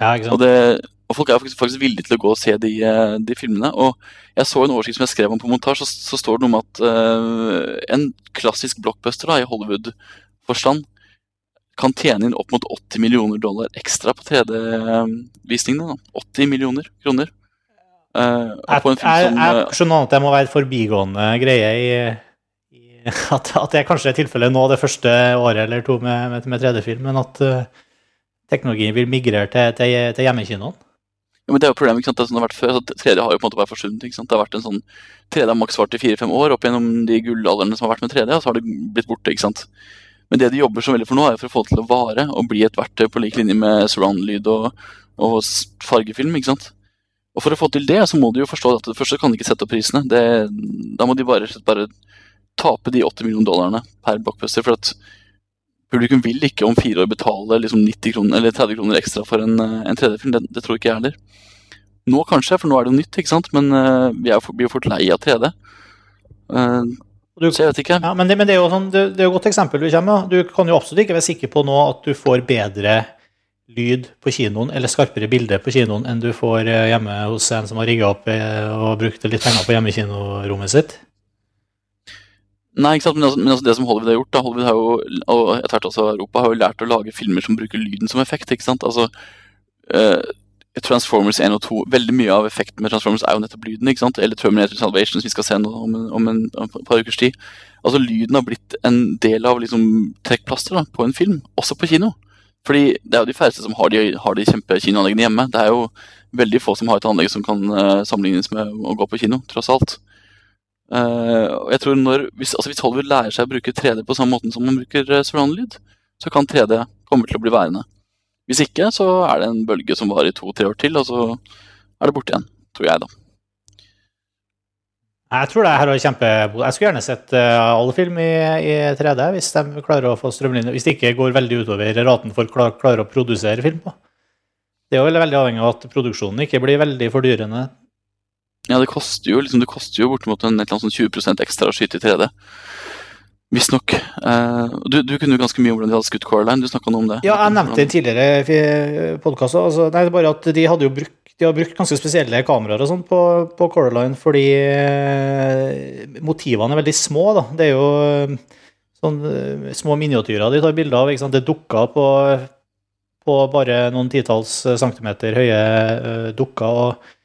Ja, ikke sant?
Og, det, og, folk er faktisk, faktisk, villige til å gå og se de, eh, de, filmene. Og jeg så en oversikt som jeg skrev om på montasje, så, så står det noe om at uh, en klassisk blockbuster da, i Hollywood-forstand kan tjene inn opp mot 80 millioner dollar ekstra på 3D-visningene. 80 millioner kroner.
Uh, jeg, jeg, jeg skjønner at det må være forbigående greie i at, at, det kanskje er tilfellet nå det første året eller to med, med, med 3D-film, men at uh, teknologien vil migrere til, til, til hjemmekinoen.
Ja, men Det er jo problemet, ikke sant? det som det har vært før. Altså, 3D har jo på en måte vært forsvunnet. ikke sant? Det har vært en sånn 3D har maks vart i fire-fem år opp gjennom de gullalderne som har vært med 3D, og så har det blitt borte. ikke sant? Men det de jobber så veldig for nå, er for å få til å vare og bli et verktøy på lik linje med surround-lyd og, og, fargefilm. ikke sant? Og For å få til det, så må de jo forstå at det første kan de ikke sette opp prisene. Det, da må de bare, bare tape de 80 millioner dollarene per blockbuster. For at publikum vil ikke om fire år betale liksom 90 kroner, eller 30 kroner ekstra for en, eh, en 3D-film. Det, det, tror ikke jeg heller. Nå kanskje, for nå er det jo nytt, ikke sant? men uh, vi er, blir jo fort lei av 3D. Uh, du, så jeg vet ikke.
Ja, men, det, men det, er jo sånn, det, det, er jo et godt eksempel du kommer med. Du kan jo absolutt ikke være sikker på nå at du får bedre lyd på kinoen eller skarpere bilde på kinoen enn du får hjemme hos en som har rigga opp og brukt litt penger på hjemmekinorommet sitt.
Nei, ikke sant, men, altså, men altså det som Hollywood har gjort, da, Hollywood har jo, og etter hvert også Europa, har jo lært å lage filmer som bruker lyden som effekt. ikke sant? Altså, eh, Transformers 1 og 2, veldig mye av effekten med Transformers er jo nettopp lyden. ikke sant? Eller Terminator Salvation, som vi skal se nå om en, om en, om et par ukers tid. Altså, Lyden har blitt en del av liksom, trekkplaster da, på en film, også på kino. Fordi det er jo de færreste som har de, har de kjempekinoanleggene hjemme. Det er jo veldig få som har et anlegg som kan uh, sammenlignes med å gå på kino, tross alt. Uh, jeg tror når, hvis, altså hvis, Hollywood lærer seg å bruke 3D på samme måten som man bruker uh, surround-lyd, så kan 3D komme til å bli værende. Hvis ikke, så er det en bølge som varer i to-tre år til, og så er det borte igjen. Tror jeg, da.
Jeg tror det her er kjempe... Jeg skulle gjerne sett uh, all film i, i, 3D, hvis de klarer å få strømlinjer. Hvis det ikke går veldig utover raten for å klare å produsere film på. Det er jo veldig avhengig av at produksjonen ikke blir veldig fordyrende
ja, det koster jo, liksom, det koster jo bortimot en, et sånn 20 ekstra å skyte i 3D. Visstnok. Uh, du, du kunne jo ganske mye om hvordan de hadde skutt Coraline. Du snakka noe om det.
Ja, jeg nevnte det i tidligere podkast. Altså, nei, det er bare at de hadde jo brukt de har brukt ganske spesielle kameraer og sånt på, på Coraline fordi eh, motivene er veldig små. da. Det er jo eh, sånn små miniatyrer de tar bilder av. ikke sant? Det dukker på, på bare noen titalls centimeter høye dukker. og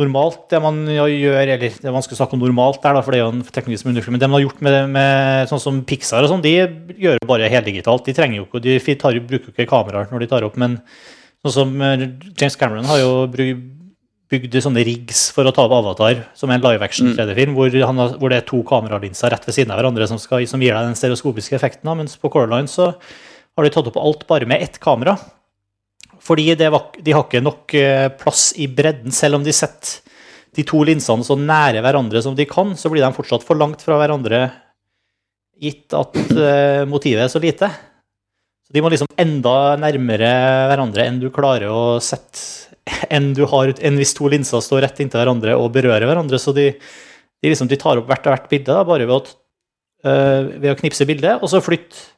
normalt, det man gjør Eller det er vanskelig å snakke om normalt der, for det er jo en teknisk undersøkelse, men det man har gjort med, med sånn som Pixar og sånn, de gjør bare heldigitalt. De trenger jo ikke, de tar, bruker jo ikke kameraer når de tar opp, men sånn som eh, James Cameron har jo bygd sånne rigs for å ta opp Avatar, som er en live action 3D-film, mm. hvor, hvor, det er to kameralinser rett ved siden av hverandre som, skal, som gir deg den stereoskopiske effekten. mens på Coraline så har de tatt opp alt bare med ett kamera. Fordi var, de har ikke nok eh, plass i bredden. Selv om de setter de to linsene så nære hverandre som de kan, så blir de fortsatt for langt fra hverandre, gitt at uh, motivet er så lite. Så De må liksom enda nærmere hverandre enn du klarer å sette enn du har enn hvis to linser står rett inntil hverandre og berører hverandre. Så de, de, liksom, de tar opp hvert og hvert bilde bare ved å uh, ved å knipse bildet, og så flytte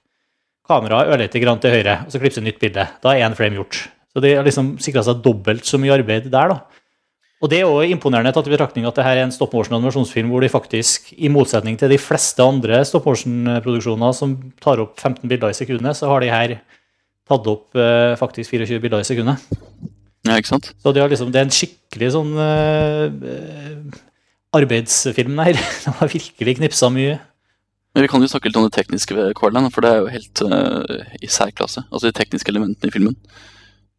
kameraet ørlite grann til høyre, og så klipse nytt bilde. Da er én frame gjort. Så de har liksom sikra seg dobbelt så mye arbeid der, da. Og det er jo imponerende tatt i betraktning at det her er en stop motion animasjonsfilm hvor de faktisk, i motsetning til de fleste andre stop motion-produksjoner som tar opp 15 bilder i sekundet, så har de her tatt opp eh, faktisk 24 bilder i sekundet.
Ja, ikke sant?
Så de har liksom, det er en skikkelig sånn eh, arbeidsfilm der. De har virkelig knipsa mye.
Men vi kan jo snakke litt om det tekniske ved Quarland, for det er jo helt eh, i særklasse. Altså de tekniske elementene i filmen.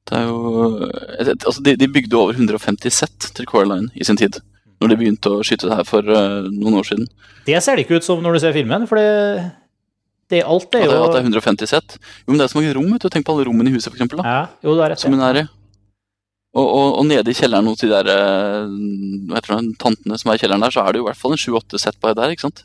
Det er jo et- Altså, de, de bygde over 150 sett til Coraline i sin tid. Når de begynte å skyte det her for uh, noen år siden.
Det ser det ikke ut som når du ser filmen, for det, det alt er jo
det, at det er 150 sett. Jo, men det er så mange rom. vet du. Tenk på alle rommene i huset, for eksempel, da.
Ja, jo, det er rett.
Som hun er i. Og, og, og nede i kjelleren hos de der uh, hva heter det, tantene som er i kjelleren der, så er det jo i hvert fall en sju-åtte sett bare der, ikke sant?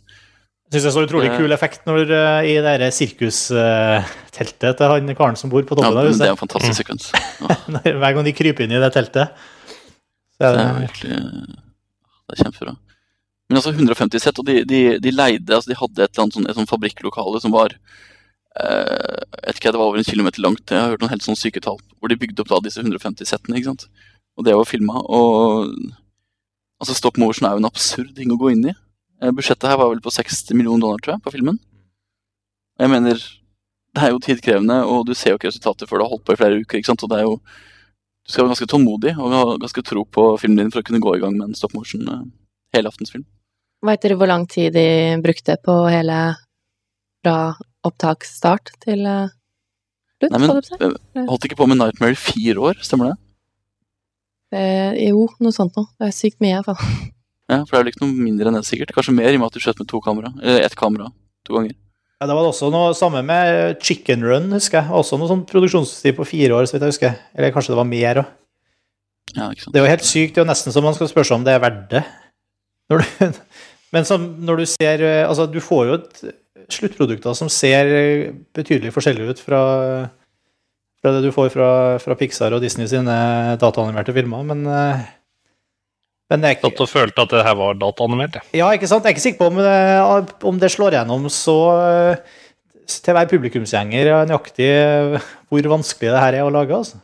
Syns det er så utrolig kul effekt når uh, i det sirkusteltet uh, til han karen som bor på toppen
men det er en fantastisk sekvens.
Hver gang de kryper inn i det teltet. Så
Det
er
er
det,
virkelig Det er kjempebra. Men altså 150 sett, og de, de, de leide altså De hadde et eller annet sånn, sånn fabrikklokale som var uh, jeg vet ikke, Det var over en kilometer langt. Jeg har hørt noen helt sånn syke tall. Hvor de bygde opp da disse 150 settene. ikke sant? Og det var filma. Og altså stop motion er jo en absurd ting å gå inn i. Eh, Budsjettet her var vel på 60 millioner dollar, tror jeg, på filmen. Jeg mener, det er jo tidkrevende, og du ser jo ikke resultatet før du har holdt på i flere uker. ikke sant? Og det er jo Du skal være ganske tålmodig og ha ganske tro på filmen din for å kunne gå i gang med en stop motion eh, helaftensfilm.
Veit dere hvor lang tid de brukte på hele fra opptaksstart til eh, slutt?
Nei, men
holdt
ikke på med Nightmare i fire år, stemmer det?
Eh, jo, noe sånt noe. Det er sykt mye, iallfall.
Ja, For det er vel ikke noe mindre enn det, sikkert. Kanskje mer i og med at du skjøt med to kamera. Eller ett kamera to ganger.
ja, det var også noe samme med Chicken Run, husker jeg. Også noe sånn produksjonstid på fire år, så vidt jeg husker. Eller kanskje det var mer òg.
Ja.
Det er jo helt sykt. Det er jo nesten så man skal spørre seg om det er verdt det. Når du, men som, når du ser eh, Altså, du får jo et sluttprodukter som ser betydelig forskjellig ut fra, fra det du får fra, fra Pixar og Disney sine dataanimerte filmer, men eh, men det er
Satt og følte at det her var dataanimert,
ja, ikke sant? Jeg er ikke sikker på om det, om det slår gjennom så eh, til hver publikumsgjenger nøyaktig eh, hvor vanskelig det her er å lage. altså.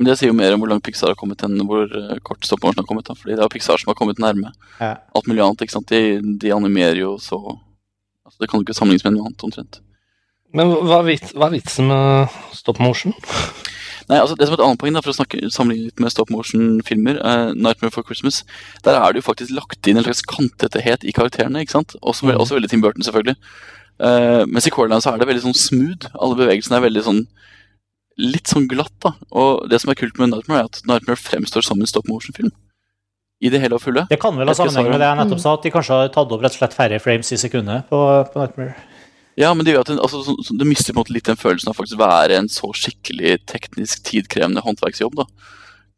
Men det sier jo mer om hvor langt Pixar har kommet enn hvor eh, kort stop har kommet. da, fordi det er Pixar som har kommet nærme
Ja.
alt mulig annet. ikke sant? De, de animerer jo så altså, Det kan jo ikke sammenlignes med noe annet, omtrent.
Men hva er, vits, hva er vitsen med stop motion?
Nei, altså det som er et annet poeng da, For å snakke, sammenligne litt med stop motion-filmer, uh, 'Nightmare for Christmas', der er det jo faktisk lagt inn en slags kantethet i karakterene. ikke sant? Også, mm. også veldig Tim Burton, selvfølgelig. Uh, mens i Coreland så er det veldig sånn smooth. Alle bevegelsene er veldig sånn litt sånn glatt. da. Og det som er kult med 'Nightmare', er at 'Nightmare' fremstår som en stop motion-film. I det hele og fulle.
Det kan vel ha sammenheng med det jeg nettopp sa, at de kanskje har tatt opp rett og slett færre frames i sekundet på, på Nightmare.
Ja, men det gjør at den, altså, så, så, du mister på en måte litt den følelsen av faktisk være en så skikkelig teknisk tidkrevende håndverksjobb. da.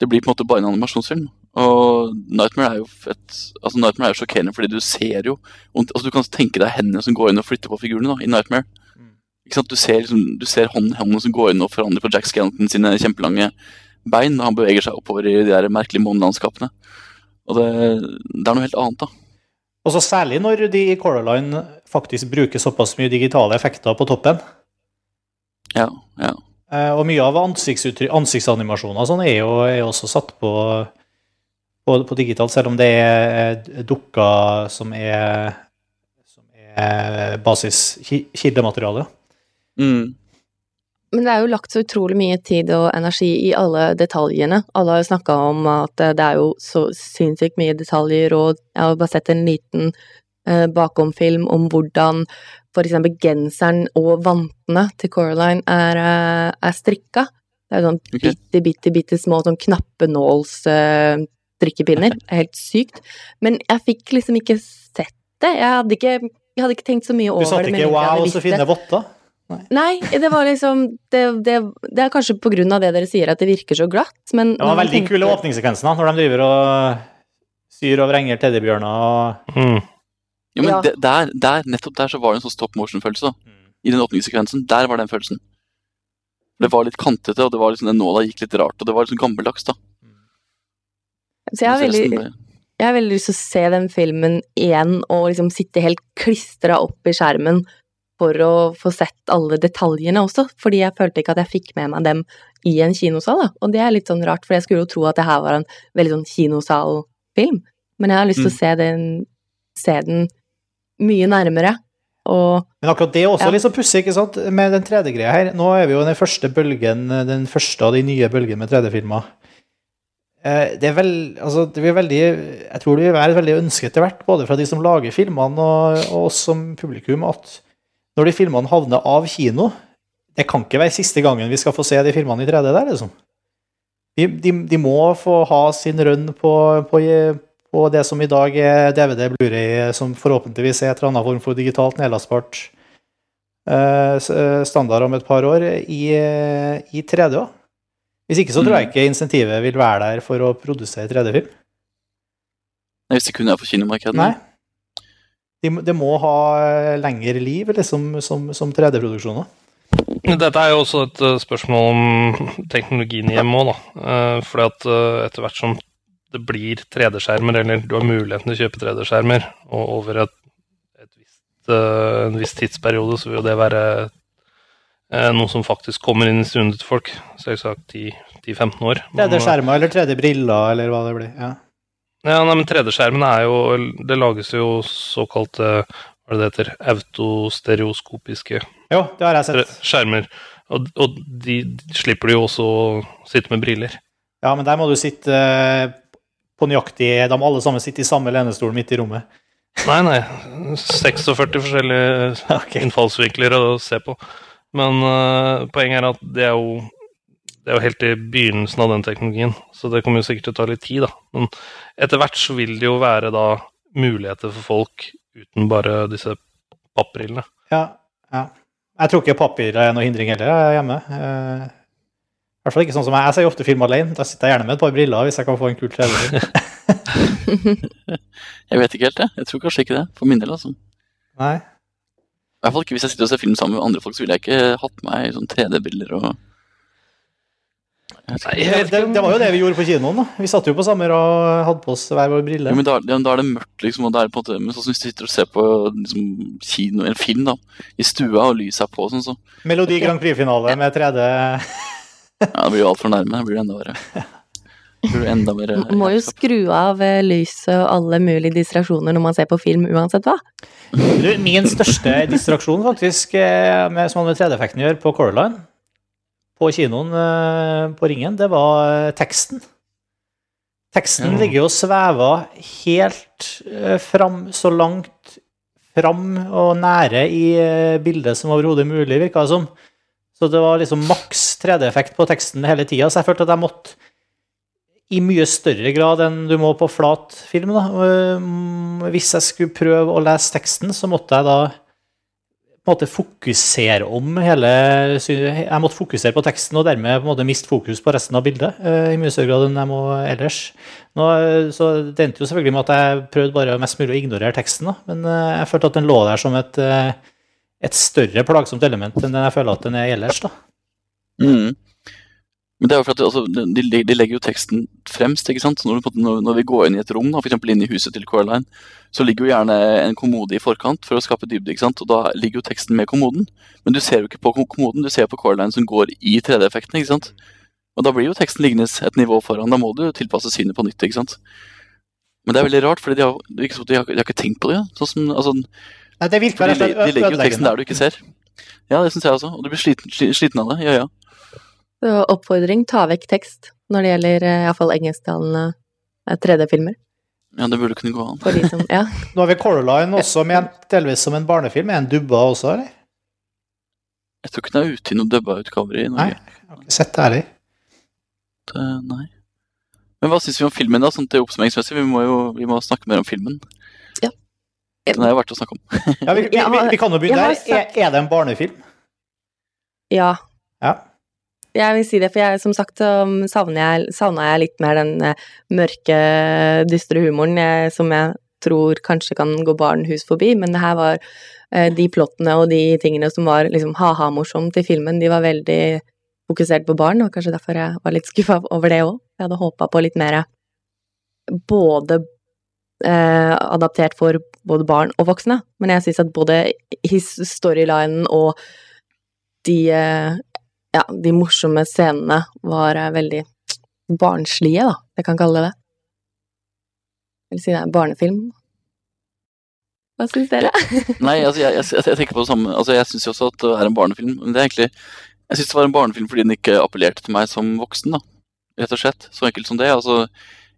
Det blir på en måte bare en animasjonsfilm. Og Nightmare er jo fett, altså Nightmare er jo sjokkerende fordi du ser jo altså Du kan tenke deg hendene som går inn og flytter på figurene da, i Nightmare. Ikke sant? Du ser, liksom, du ser hånden, hånden som går inn og forandrer på Jack Skellington sine kjempelange bein Og han beveger seg oppover i de der merkelige månelandskapene. Og det, det er noe helt annet, da.
Og så særlig når de i Coraline faktisk bruker såpass mye digitale effekter på toppen.
Ja, ja.
Eh, Og mye av ansiktsanimasjoner sånn er jo er også satt på, på, på digitalt, selv om det er eh, dukker som er, som er basis kildemateriale.
Mm.
Men det er jo lagt så utrolig mye tid og energi i alle detaljene. Alle har jo snakka om at eh, det er jo så sinnssykt mye detaljer, og jeg har bare sett en liten eh, bakomfilm om hvordan for eksempel genseren og vantene til Coraline er, eh, er strikka. Det er jo sånn bitte, bitte, bitte små sånn knappenåls eh. Det er helt sykt. Men jeg fikk liksom ikke sett det. Jeg hadde ikke, jeg hadde ikke tenkt så mye over
det.
det. med
ikke 'wow, så fine votter'?
Nei, det var liksom Det, det, det er kanskje på grunn av det dere sier, at det virker så glatt, men
Det var veldig
tenker-
kule åpningssekvensen da, når de driver og syr og vrenger teddybjørner og
Mm.
Ja, men
Ja.
det- der, der, nettopp der så var det en sånn stop motion-følelse. da. I den åpningssekvensen. Der var den følelsen. Det var litt kantete, og det var liksom, den nåla gikk litt rart, og det var liksom gammeldags. da.
Så jeg
har
veldig
ble-
Jeg har veldig lyst til å se den filmen igjen og liksom sitte helt klistra opp i skjermen for å få sett alle detaljene også, fordi jeg følte ikke at jeg fikk med meg dem i en kinosal, da. Og det er litt sånn rart, for jeg skulle jo tro at det her var en veldig sånn kinosalfilm, men jeg har lyst til å
Mm.
se den, se den mye nærmere, og
Men akkurat det er også
Ja.
litt så pussig, ikke sant, med den 3D-greia her. Nå er vi jo i den første bølgen, den første av de nye bølgene med 3D-filmer. Eh, Det er vel, altså, det blir veldig, jeg tror det vil være et veldig ønske etter hvert, både fra de som lager filmene og, og oss som publikum, at når de filmene havner av kino, det kan ikke være siste gangen vi skal få se de filmene i 3D der, liksom. De, de, de må få ha sin rønn på, på, på det som i dag er DVD, Blu-ray, som forhåpentligvis er et eller annet form for digitalt nedlastbart uh, standard om et par år, i, i 3D òg. Hvis ikke så tror jeg ikke insentivet vil være der for å produsere 3D-film.
Hvis det kun er for kinomarkedet.
Nei. De, må- må ha eh, lengre liv liksom, som, som 3D-produksjoner.
Dette er jo også et eh, spørsmål om teknologien i hjemmet òg, da. Eh, fordi at etter hvert som det blir 3D-skjermer, eller du har muligheten til å kjøpe 3D-skjermer, og over et, et visst, en viss tidsperiode, så vil jo det være noe som faktisk kommer inn i stuene til folk. Selvsagt 10-15 år. Eh,
3D-skjermer eller 3D-briller, eller hva det blir. Ja.
Ja, nei, men 3D-skjermene er jo Det lages jo såkalte Hva er det det heter? Autostereoskopiske
Jo, det har jeg sett.
skjermer. Og, og de, de slipper du jo også å sitte med briller.
Ja, men der må du sitte eh, på nøyaktig De må alle sammen sitte i samme lenestol midt i rommet.
Nei, nei. 46 forskjellige innfallsvinkler å se på. Men uh, poenget er at det er jo det er jo helt i begynnelsen av den teknologien, så det kommer jo sikkert til å ta litt tid, da. Men etter hvert så vil det jo være da muligheter for folk uten bare disse pappbrillene.
Ja, ja. Jeg tror ikke papir er noe hindring heller er hjemme. Uh, I hvert fall ikke sånn som jeg. Jeg ser jo ofte film alene. Da sitter jeg gjerne med et par briller hvis jeg kan få en kul 3D-film.
Jeg vet ikke helt, jeg. Jeg tror kanskje ikke det. For min del, altså.
Nei.
I hvert fall ikke hvis jeg sitter og ser film sammen med andre folk, så ville jeg ikke hatt meg sånn 3D-briller og
Det, det, det var jo det vi gjorde på kinoen. da. Vi satt jo på samme rad og hadde på oss hver vår brille.
Jo, men da, ja, da er det mørkt, liksom. Og det er på en måte, men sånn hvis du sitter og ser på liksom, kino, en film da, i stua, og lyset er på, sånn, så
Melodi Grand Prix-finale med 3D.
ja, det blir jo altfor nærme. Det blir enda verre. Enda mer
Man må jo skru av eh, lyset og alle mulige distraksjoner når man ser på film, uansett hva.
Du, min største distraksjon, faktisk, eh, med, som har med 3D-effekten å gjøre, på Coraline, på kinoen eh, på Ringen, det var eh, teksten. Teksten
Ja.
ligger jo og svever helt eh, fram, så langt fram og nære i bildet som overhodet mulig, virka det som. Så det var liksom maks 3D-effekt på teksten hele tida, så jeg følte at jeg måtte i mye større grad enn du må på flat film. Da. Hvis jeg skulle prøve å lese teksten, så måtte jeg da på måte fokusere om hele Jeg måtte fokusere på teksten og dermed på en måte miste fokus på resten av bildet eh, i mye større grad enn jeg må ellers. Nå, eh, så Det endte jo selvfølgelig med at jeg prøvde bare mest mulig å ignorere teksten, da. men eh, jeg følte at den lå der som et, et større plagsomt element enn den jeg føler at den er ellers. da.
Mm. Men det er jo for at altså, de, de legger jo teksten fremst. ikke sant? Så når, når, når vi går inn i et rom, f.eks. inn i huset til Coraline, så ligger jo gjerne en kommode i forkant for å skape dybde. ikke sant? Og da ligger jo teksten med kommoden. Men du ser jo ikke på kom- kommoden, du ser på Coraline som går i 3D-effekten. ikke sant? Og da blir jo teksten liggende et nivå foran. Da må du tilpasse synet på nytt. ikke sant? Men det er veldig rart, for de de de har ikke tenkt på det. Sånn som, altså,
Nei, det virker
de, de legger jo teksten der du ikke ser. Ja, det syns jeg også. Og du blir sliten, sliten av det. Ja, ja.
Så oppfordring, ta vekk tekst når det gjelder eh, iallfall engelsktalende eh, 3D-filmer.
Ja, det burde kunne gå an.
Som Ja.
Nå har vi Coraline også ment delvis som en barnefilm. Er den dubba også, eller?
Jeg tror ikke den er ute i noen dubba utgaver i Norge.
Jeg har ikke sett det heller.
Det, nei. Men hva syns vi om filmen, da? Sånn til oppsummeringsmessig. Vi må jo vi må snakke mer om filmen.
Ja.
Den er jo verdt å snakke om.
Ja, vi, vi, vi, vi kan jo begynne der. Er, er det en barnefilm?
ja.
Ja.
Jeg vil si det, for jeg, som sagt så savner jeg, jeg litt mer den eh, mørke, dystre humoren jeg, som jeg tror kanskje kan gå barn hus forbi, men det her var eh, de plottene og de tingene som var liksom ha-ha-morsomt i filmen, de var veldig fokusert på barn, og kanskje derfor jeg var litt skuffa over det òg. Jeg hadde håpa på litt mer både eh, adaptert for både barn og voksne, men jeg syns at både storylinen og de, eh, ja, de morsomme scenene var eh, veldig barnslige, da, jeg kan kalle det det. Vil si det er barnefilm. Hva syns dere?
Nei, altså, jeg, jeg, jeg tenker på det samme. Altså, jeg syns jo også at det er en barnefilm. Men det er egentlig Jeg syns det var en barnefilm fordi den ikke appellerte til meg som voksen, da. Rett og slett. Så enkelt som det. Altså,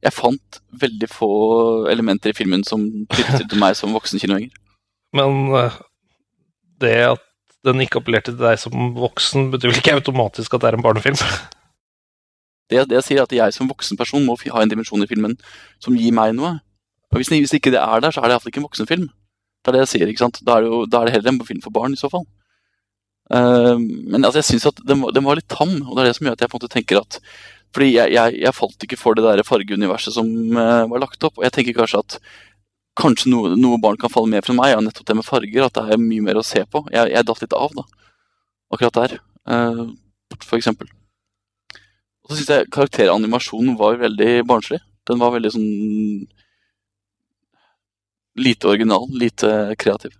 jeg fant veldig få elementer i filmen som knyttet til meg som voksen kinogjenger.
Men eh, det at den ikke appellerte til deg som voksen, betyr vel ikke automatisk at det er en barnefilm?
Det, det jeg sier, er at jeg som voksen person må ha en dimensjon i filmen som gir meg noe. Og hvis, hvis ikke det er der, så er det iallfall ikke en voksenfilm. Det er det jeg sier, ikke sant. Da er det, jo, da er det heller en film for barn, i så fall. Uh, men altså, jeg syns at den, den var litt tam, og det er det som gjør at jeg på en måte tenker at Fordi jeg, jeg, jeg falt ikke for det der fargeuniverset som uh, var lagt opp, og jeg tenker kanskje at kanskje noe, noe barn kan falle med fra meg, er nettopp det med farger, at det er mye mer å se på. Jeg, jeg datt litt av, da. Akkurat der, eh, for eksempel. Og så syns jeg karakteranimasjonen var veldig barnslig. Den var veldig sånn Lite original, lite kreativ.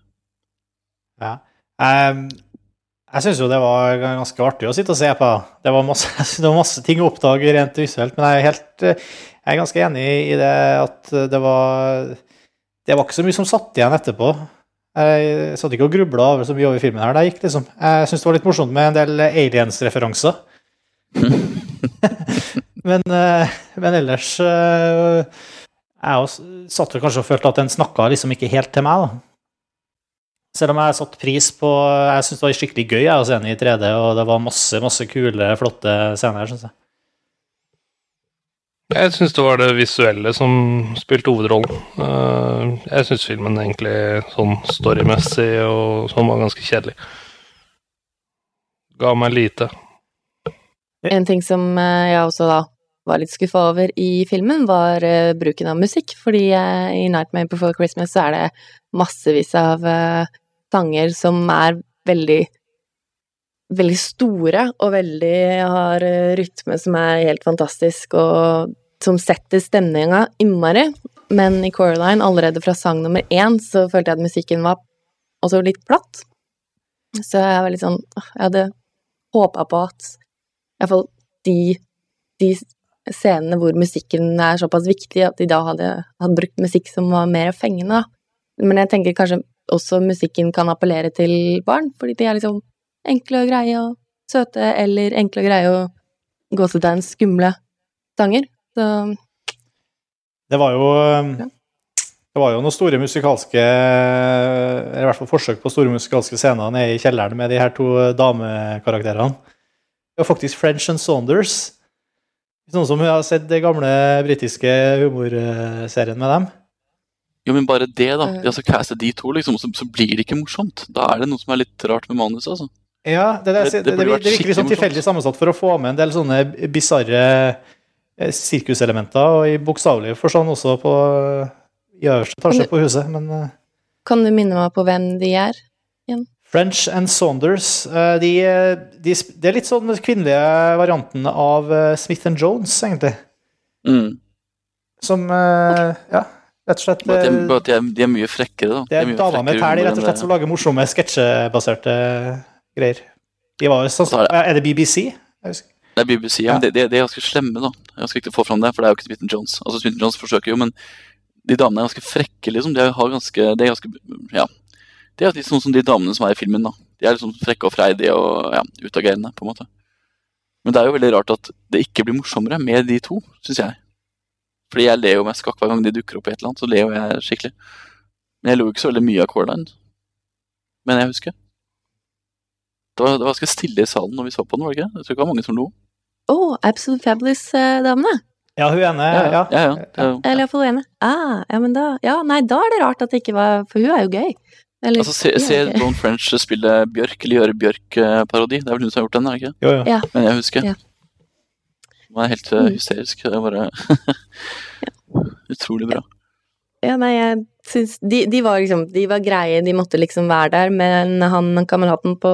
Ja. Um, jeg syns jo det var ganske artig å sitte og se på. Det var masse, det var masse ting å oppdage rent visuelt, men jeg er, helt, eh, jeg er ganske enig i det at det var Det var ikke så mye som satt igjen etterpå. Jeg satt ikke og grubla over så mye over filmen her. Det gikk liksom. Jeg syns det var litt morsomt med en del aliens-referanser. men, eh, men ellers eh, Jeg også satt vel kanskje og følte at den snakka liksom ikke helt til meg, da. Selv om jeg satte pris på Jeg syns det var skikkelig gøy jeg, å se den i 3D, og det var masse masse kule, flotte scener. Synes jeg.
Jeg syns det var det visuelle som spilte hovedrollen. Eh, Jeg syns filmen egentlig sånn storymessig og sånn var ganske kjedelig. Ga meg lite.
En ting som eh, jeg også da var litt skuffa over i filmen, var eh, bruken av musikk. Fordi i Nightmare Before Christmas så er det massevis av sanger som er veldig Veldig store og veldig har eh, rytme som er helt fantastisk, og som setter stemninga innmari. Men i Coraline, allerede fra sang nummer én, så følte jeg at musikken var også litt platt. Så jeg var litt sånn Jeg hadde håpa på at iallfall de, de scenene hvor musikken er såpass viktig, at de da hadde, hadde brukt musikk som var mer fengende, da. Men jeg tenker kanskje også musikken kan appellere til barn, fordi de er liksom enkle og greie og søte, eller enkle og greie og gåsetegn skumle sanger. Så
Det var jo Det var jo noen store musikalske Eller i hvert fall forsøk på store musikalske scener nede i kjelleren med de her to damekarakterene. Det var faktisk French and Saunders. Noen som har sett den gamle britiske humorserien med dem?
Jo, men bare det, da. De altså caste de to, liksom, så, så blir det ikke morsomt. Da er det noe som er litt rart med manuset, altså.
Ja, det, det,
Det-
det,
det
det, det virker litt sånn tilfeldig sammensatt for å få med en del sånne bisarre eh, sirkuselementer, og i bokstavelig forstand også på i øverste etasje på huset. Men eh,
kan du minne meg på hvem de er?
French and Saunders eh, de, de, Det er litt sånn den kvinnelige varianten av eh, Smith and Jones, egentlig.
Mm.
Som okay. Ja, rett og slett
Bare at, de,
eh,
bare at de, er, de er mye frekkere, da.
Det er
De er
damer med tæl, rett og slett, som lager morsomme sketsjebaserte greier. De var jo sånn
er det-
BBC?
Det er BBC, ja. men det, de, de, er ganske slemme, da. Jeg skal ikke å få fram det, for det er jo ikke Smith Jones. Altså, Smith Jones forsøker jo, men de damene er ganske frekke, liksom. De har ganske, de er ganske Ja. De er litt sånn som de damene som er i filmen, da. De er liksom frekke og freidige og ja, utagerende, på en måte. Men det er jo veldig rart at det ikke blir morsommere med de to, syns jeg. Fordi jeg ler jo meg skakk hver gang de dukker opp i et eller annet, så ler jo jeg skikkelig. Men jeg lo ikke så veldig mye av Coraline. Men jeg husker. Det var, det var ganske stille i salen når vi så på den, var det ikke? Jeg tror ikke det var mange som lo.
Å, Absolute Fabulous-damene!
Ja, hun ene
Ja,
ja.
ja. ja, ja.
Eller iallfall ene. Ah, ja, men da Ja, nei, da er det rart at det ikke var For hun er jo gøy. Eller,
Altså, se,
hun er
se Don French spille Bjørk, eller gjøre Bjørk-parodi. Det er vel hun som har gjort den, er det ikke?
Jo, jo.
Ja.
Men jeg husker.
Ja.
Den var helt uh,
Mm.
hysterisk. Det var bare utrolig bra.
Ja, nei, jeg syns de, de var liksom De var greie, de måtte liksom være der, men han kameraten på,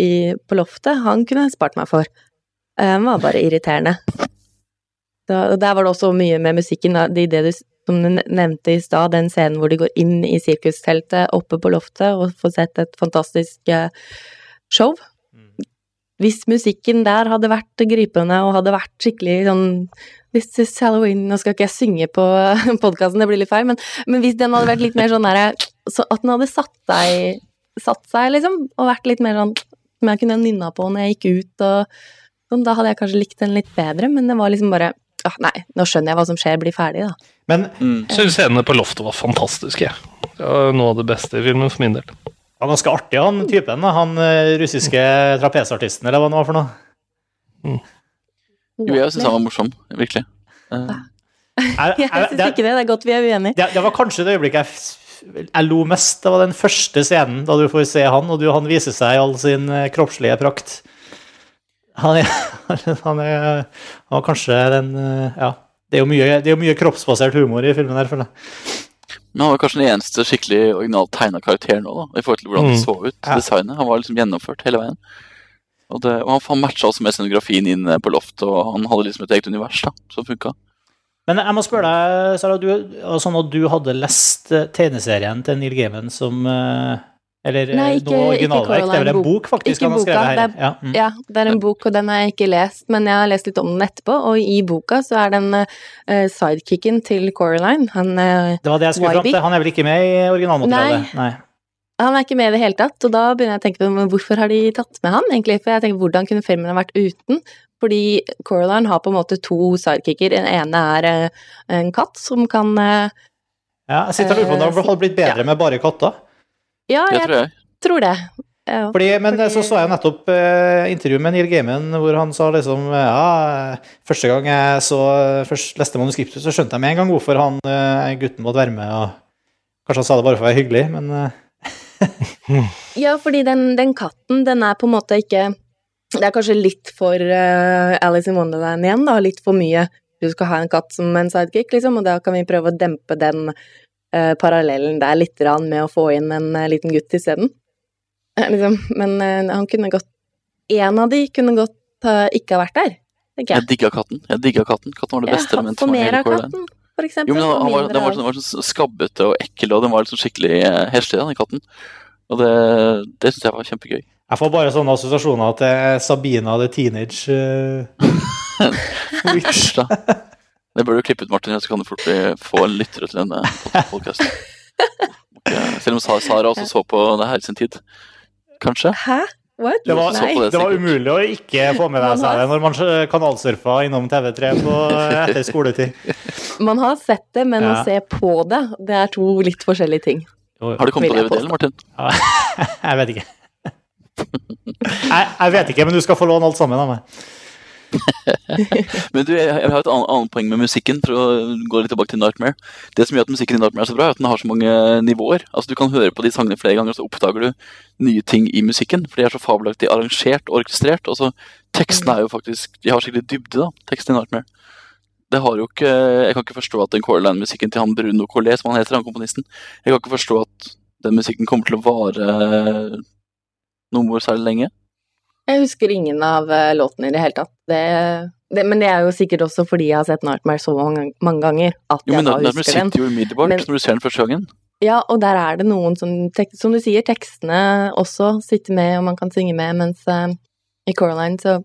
i, på loftet, han kunne jeg spart meg for. Eh, Han var bare irriterende. Da, og der var det også mye med musikken. Det, det du som du nevnte i stad, den scenen hvor de går inn i sirkusteltet oppe på loftet og får sett et fantastisk eh, show. Hvis musikken der hadde vært gripende og hadde vært skikkelig sånn This is Halloween Nå skal ikke jeg synge på podkasten, det blir litt feil, men, men, hvis den hadde vært litt mer sånn der så At den hadde satt seg, satt seg, liksom, og vært litt mer sånn Som jeg kunne nynna på når jeg gikk ut og sånn, Da hadde jeg kanskje likt den litt bedre, men det var liksom bare ah, Nei, nå skjønner jeg hva som skjer, blir ferdig, da.
Men
mm. syns scenene på loftet var fantastiske. Det var noe av det beste i filmen for min del.
Han var ganske artig, han typen. Han eh, russiske trapesartisten, eller hva det var for noe.
Mm. Jo, jeg syns han var morsom. Virkelig. Uh.
Jeg, jeg syns ikke det. Det er godt vi er uenige.
Det, det var kanskje det øyeblikket jeg, jeg lo mest. Det var den første scenen da du får se han, og du, han viser seg i all sin eh, kroppslige prakt. Han er, han er, han var kanskje den eh, Ja. Det er jo mye, det er mye kroppsbasert humor i filmen her, føler jeg.
Men han var kanskje den eneste skikkelig originalt tegna karakteren nå, da, i forhold til hvordan mm. det så ut. Ja. designet. Han var liksom gjennomført hele veien. Og, det, og han, han matcha også med scenografien inn på loftet, og han hadde liksom et eget univers da, som funka.
Men jeg må spørre deg, Sara, du, sånn at du hadde lest eh, tegneserien til Neil Gaiman som uh eller
Nei, ikke,
noe originalverk. Det er vel en bok, faktisk?
Ikke boka, det er, ja, mm. ja, det er en bok, og den har jeg ikke lest, men jeg har lest litt om den etterpå. Og i boka så er den uh, sidekicken til Coraline, han uh,
Det var det jeg skulle fram til. Han er vel ikke med i originalmaterialet?
Nei. Nei. Han er ikke med i det hele tatt, og da begynner jeg å tenke på hvorfor har de tatt med han, egentlig? For jeg tenker, hvordan kunne filmen ha vært uten? Fordi Coraline har på en måte to sidekicker. Den ene er uh, en katt som kan
Ja, jeg sitter og lurer på om det hadde blitt bedre ja. med bare katter.
Ja, jeg,
tror, jeg.
tror det.
Ja, fordi, men fordi... så så jeg nettopp eh, intervju med Neil Gaiman hvor han sa liksom Ja, første gang jeg så først leste manuskriptet, så skjønte jeg med en gang hvorfor han eh, gutten måtte være med. og Kanskje han sa det bare for å være hyggelig, men uh...
Ja, fordi den, den, katten, den er på en måte ikke Det er kanskje litt for Alice in Wonderland igjen, da. Litt for mye. Du skal ha en katt som en sidekick, liksom, og da kan vi prøve å dempe den uh, parallellen der litt med å få inn en uh, liten gutt isteden. Uh, liksom. Men han kunne godt En av de kunne godt ikke ha vært der,
tenker jeg. Jeg digga katten. Jeg digga katten. Katten var det beste
elementet. Ja, få mer av katten, for eksempel.
Jo, men han, var, den var, sånn, var sånn skabbete og ekkel, og den var liksom skikkelig heslig, den katten. Og det, det syns jeg var kjempegøy.
Jeg får bare sånne assosiasjoner til Sabina the Teenage.
Hysj, da. Det bør du klippe ut, Martin, så kan du fort få lyttere til denne podkasten. Selv om Sara også så på det her i sin tid. Kanskje?
Hæ? What?
Det var, det, det var, umulig å ikke få med deg seg det når man kanalsurfa innom TV3 på, etter skoletid.
Man har sett det, men ja. å se på det, det er to litt forskjellige ting.
Har du kommet på DVD-en, Martin? Ja,
jeg vet ikke. Jeg, jeg, vet ikke, men du skal få låne alt sammen av meg.
Men du, jeg, jeg har et annet, annet, poeng med musikken, for å gå litt tilbake til Nightmare. Det som gjør at musikken i Nightmare er så bra, er at den har så mange nivåer. Altså Du kan høre på de sangene flere ganger, og så oppdager du nye ting i musikken. For de er så fabelaktig arrangert og orkestrert. Og så Tekstene er jo faktisk De har skikkelig dybde, da, teksten i Nightmare. Det har jo ikke Jeg kan ikke forstå at den Coraline-musikken til han Bruno Collet, som han heter, han komponisten Jeg kan ikke forstå at den musikken kommer til å vare noe særlig lenge.
Jeg husker ingen av uh, låtene i det hele tatt. Det, det, men det er jo sikkert også fordi jeg har sett Nightmare så mange, mange ganger at jo, jeg da husker den.
sitter jo umiddelbart men, når du ser den første gangen.
Ja, og der er det noen som Som du sier, tekstene også sitter med, og man kan synge med, mens uh, i Coraline så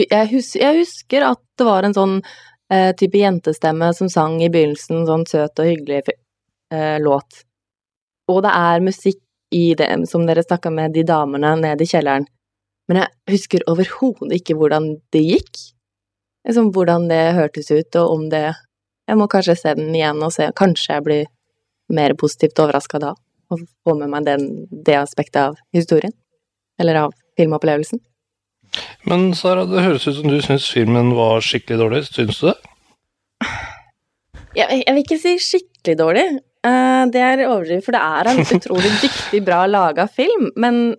jeg, hus, jeg, husker at det var en sånn uh, type jentestemme som sang i begynnelsen, sånn søt og hyggelig uh, låt. Og det er musikk i det, som dere snakka med de damene nede i kjelleren. Men jeg husker overhodet ikke hvordan det gikk. Liksom hvordan det hørtes ut, og om det Jeg må kanskje se den igjen og se Kanskje jeg blir mer positivt overraska da, og få med meg den, det aspektet av historien. Eller av filmopplevelsen.
Men Sara, det høres ut som du syns filmen var skikkelig dårlig. Syns du det?
Jeg, jeg vil ikke si skikkelig dårlig. Uh, det er overdrivet, for det er en utrolig dyktig, bra laga film. Men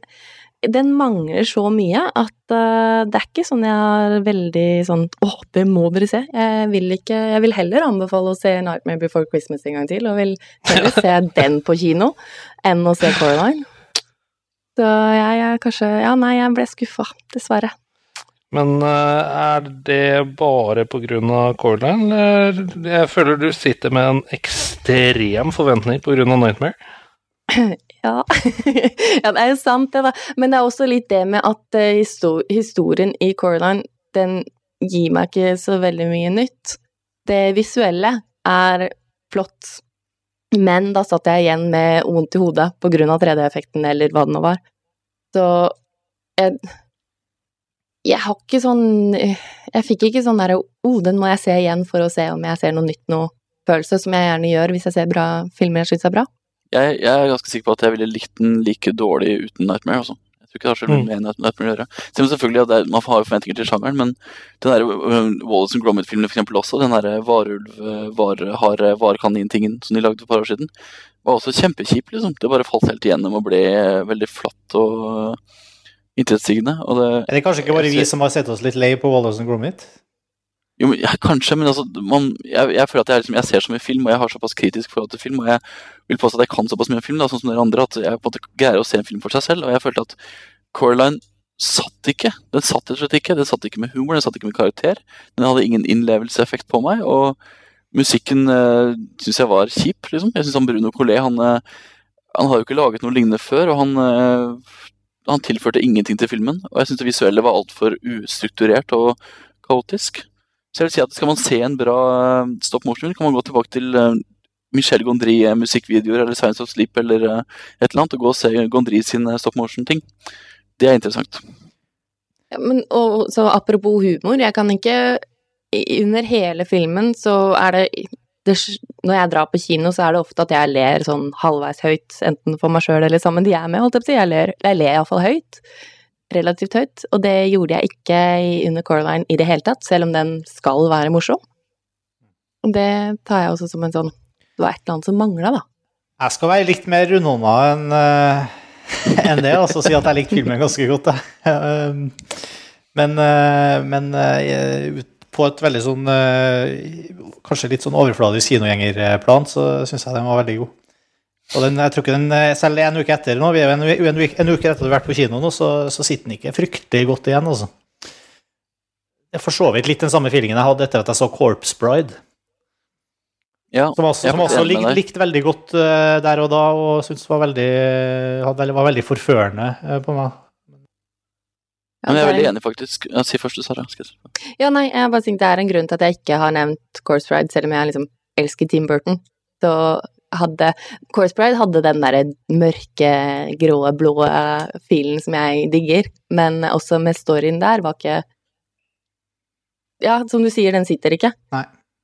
den mangler så mye at uh, det er ikke sånn jeg er veldig sånn Å, det må dere se. Jeg vil ikke Jeg vil heller anbefale å se Nightmare Before Christmas en gang til, og vil heller se den på kino enn å se Coraline. Så jeg, er kanskje Ja, nei, jeg ble skuffa, dessverre.
Men uh, er det bare pga. Coraline, eller jeg føler du sitter med en ekstrem forventning pga. Nightmare?
Ja. ja, det er jo sant, det, da. Men det er også litt det med at eh, historien i Coraline, den gir meg ikke så veldig mye nytt. Det visuelle er flott, men da satt jeg igjen med vondt i hodet på grunn av 3D-effekten, eller hva det nå var. Så jeg Jeg har ikke sånn Jeg fikk ikke sånn derre oh, den må jeg se igjen for å se om jeg ser noe nytt, noe følelse, som jeg gjerne gjør hvis jeg ser bra filmer jeg syns er bra.
Jeg, jeg er ganske sikker på at jeg ville likt den like dårlig uten Nightmare. Også. Jeg tror ikke det har så mye
Mm.
med Nightmare å gjøre. Selv om selvfølgelig at er, man har jo forventninger til sjangeren, men den der uh, Wallace and Gromit-filmen for eksempel også, den derre varulv, varehare, varekanin-tingen som de lagde for et par år siden, var også kjempekjip, liksom. Det bare falt helt igjennom og ble veldig flatt og intetsigende.
Er det kanskje ikke bare vi som har sett oss litt lei på Wallace and Gromit?
Jo, men, ja, kanskje, men altså, man, jeg, jeg føler at jeg, liksom, jeg ser så mye film, og jeg har såpass kritisk forhold til film, og jeg vil påstå at jeg kan såpass mye film, da, sånn som dere andre, at jeg på en måte greier å se en film for seg selv, og jeg følte at Coraline satt ikke. Den satt rett og slett ikke. Den satt ikke med humor, den satt ikke med karakter. Den hadde ingen innlevelseseffekt på meg, og musikken øh, syns jeg var kjip, liksom. Jeg syns Bruno Collet, han, øh, han har jo ikke laget noe lignende før, og han øh, han tilførte ingenting til filmen, og jeg syns det visuelle var altfor ustrukturert og kaotisk. Så jeg vil si at skal man se en bra eh, stop motion, kan man gå tilbake til eh, Michel Gondry eh, eller Science of Sleep eller et eller annet, og gå og se Gondry sine stop motion-ting. Det er interessant.
Ja, men og så apropos humor, jeg kan ikke Under hele filmen så er det, det Når jeg drar på kino, så er det ofte at jeg ler sånn halvveis høyt, enten for meg sjøl eller sammen de er med, holdt jeg på å si. Jeg ler, jeg ler iallfall høyt. Relativt høyt. Og det gjorde jeg ikke under Coraline i det hele tatt, selv om den skal være morsom. Og det tar jeg også som en sånn Det var et eller annet som mangla, da.
Jeg skal være litt mer rundhånda enn uh, en det, altså si at jeg likte filmen ganske godt. jeg. Men uh, men uh, på et veldig sånn eh, Kanskje litt sånn overfladisk kinogjengerplan, så syns jeg den var veldig god. Og den, jeg tror ikke den, eh, Selv en uke etter nå, vi er en, en, uke- en uke etter at vi har vært på kino nå, så, så sitter den ikke fryktelig godt igjen, altså. Det er for så vidt litt den samme feelingen jeg hadde etter at jeg så Corpse Bride.
Ja,
Som også, som også lik, likte veldig godt uh, der og da, og syntes var veldig, hadde var veldig forførende uh, på meg.
Ja,
Men jeg er veldig enig, faktisk. Ja, si først du, Sara.
Ja, nei, jeg bare tenkte det er en grunn til at jeg ikke har nevnt Course Bride, selv om jeg liksom elsker Tim Burton. Så hadde Course Pride hadde den derre mørke, grå, blå filen som jeg digger, men også med storyen der var ikke Ja, som du sier, den sitter ikke.
Nei.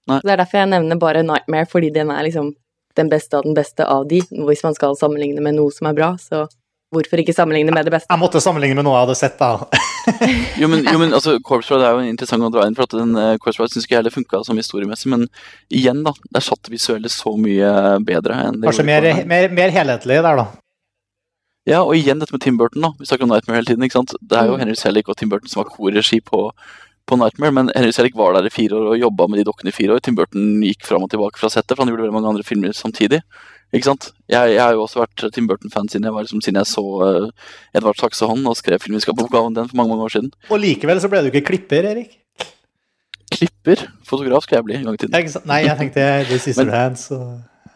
Nei.
Det er derfor jeg nevner bare Nightmare, fordi den er liksom den beste av den beste av de. Hvis man skal sammenligne med noe som er bra, så hvorfor ikke sammenligne med det beste?
Jeg måtte sammenligne med noe jeg hadde sett, da.
Jo, men, jo, men altså, Corpse Bride er jo interessant å dra inn, for at den uh, Corpse Bride syns ikke jeg heller funka som historiemessig, men igjen, da, der satt det visuelle så mye bedre enn det
Kanskje mer, mer, mer helhetlig der, da.
Ja, og igjen dette med Tim Burton, da. Vi snakker om Nightmare hele tiden, ikke sant. Det er jo
Mm.
Henry Selick og Tim Burton som har korregi på, på Nightmare, men Henry Selick var der i fire år og jobba med de dokkene i fire år. Tim Burton gikk fram og tilbake fra settet, for han gjorde veldig mange andre filmer samtidig. Ikke sant? Jeg, jeg har jo også vært Tim Burton-fan siden jeg var liksom, siden jeg så uh, Edvard Saksehånd og skrev filmskapsoppgaven den for mange mange år siden.
Og likevel så ble du ikke klipper, Erik.
Klipper. Fotograf skal jeg bli en gang i tiden.
Nei, jeg tenkte The Sister
Men-
Hands og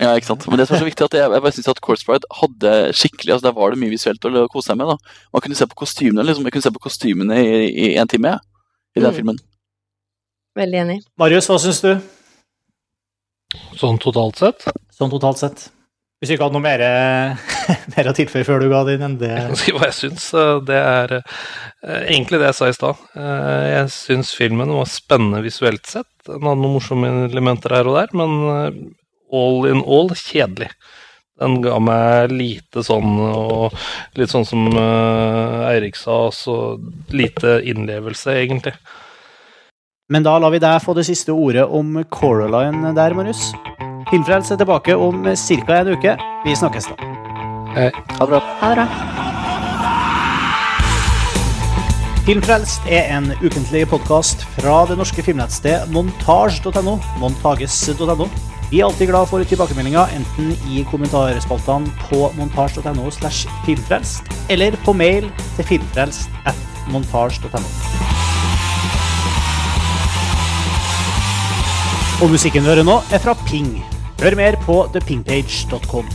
Ja, ikke sant. Men det som er så viktig, at jeg, jeg bare synes at Course Pride hadde skikkelig altså Der var det mye visuelt å kose seg med. da. Man kunne se på kostymene liksom. Jeg kunne se på kostymene i, i en time jeg, i den
Mm.
filmen.
Veldig enig.
Marius, hva syns du?
Sånn totalt sett.
Sånn totalt sett. Hvis du ikke hadde noe mer, mer å tilføye før du ga din endelige
det hva jeg syns. eh, Det er eh, egentlig det jeg sa i stad. Eh, Jeg syns filmen var spennende visuelt sett. Den hadde noen morsomme elementer her og der, men all in all kjedelig. Den ga meg lite sånn, og litt sånn som Eirik sa, så lite innlevelse, egentlig.
Men da lar vi deg få det siste ordet om Coraline der, Marius. Filmfrelst er tilbake om ca. en uke. Vi snakkes da. Hei.
Ha det bra.
Ha det bra.
Filmfrelst er en ukentlig podkast fra det norske filmnettstedet montasj.no. montages.no. Vi er alltid glad for tilbakemeldinger, enten i kommentarspaltene på montasj.no slash filmfrelst, eller på mail til filmfrelst at montasj.no.
Og musikken du hører nå, er fra Ping. Hør mer på thepingpage.com.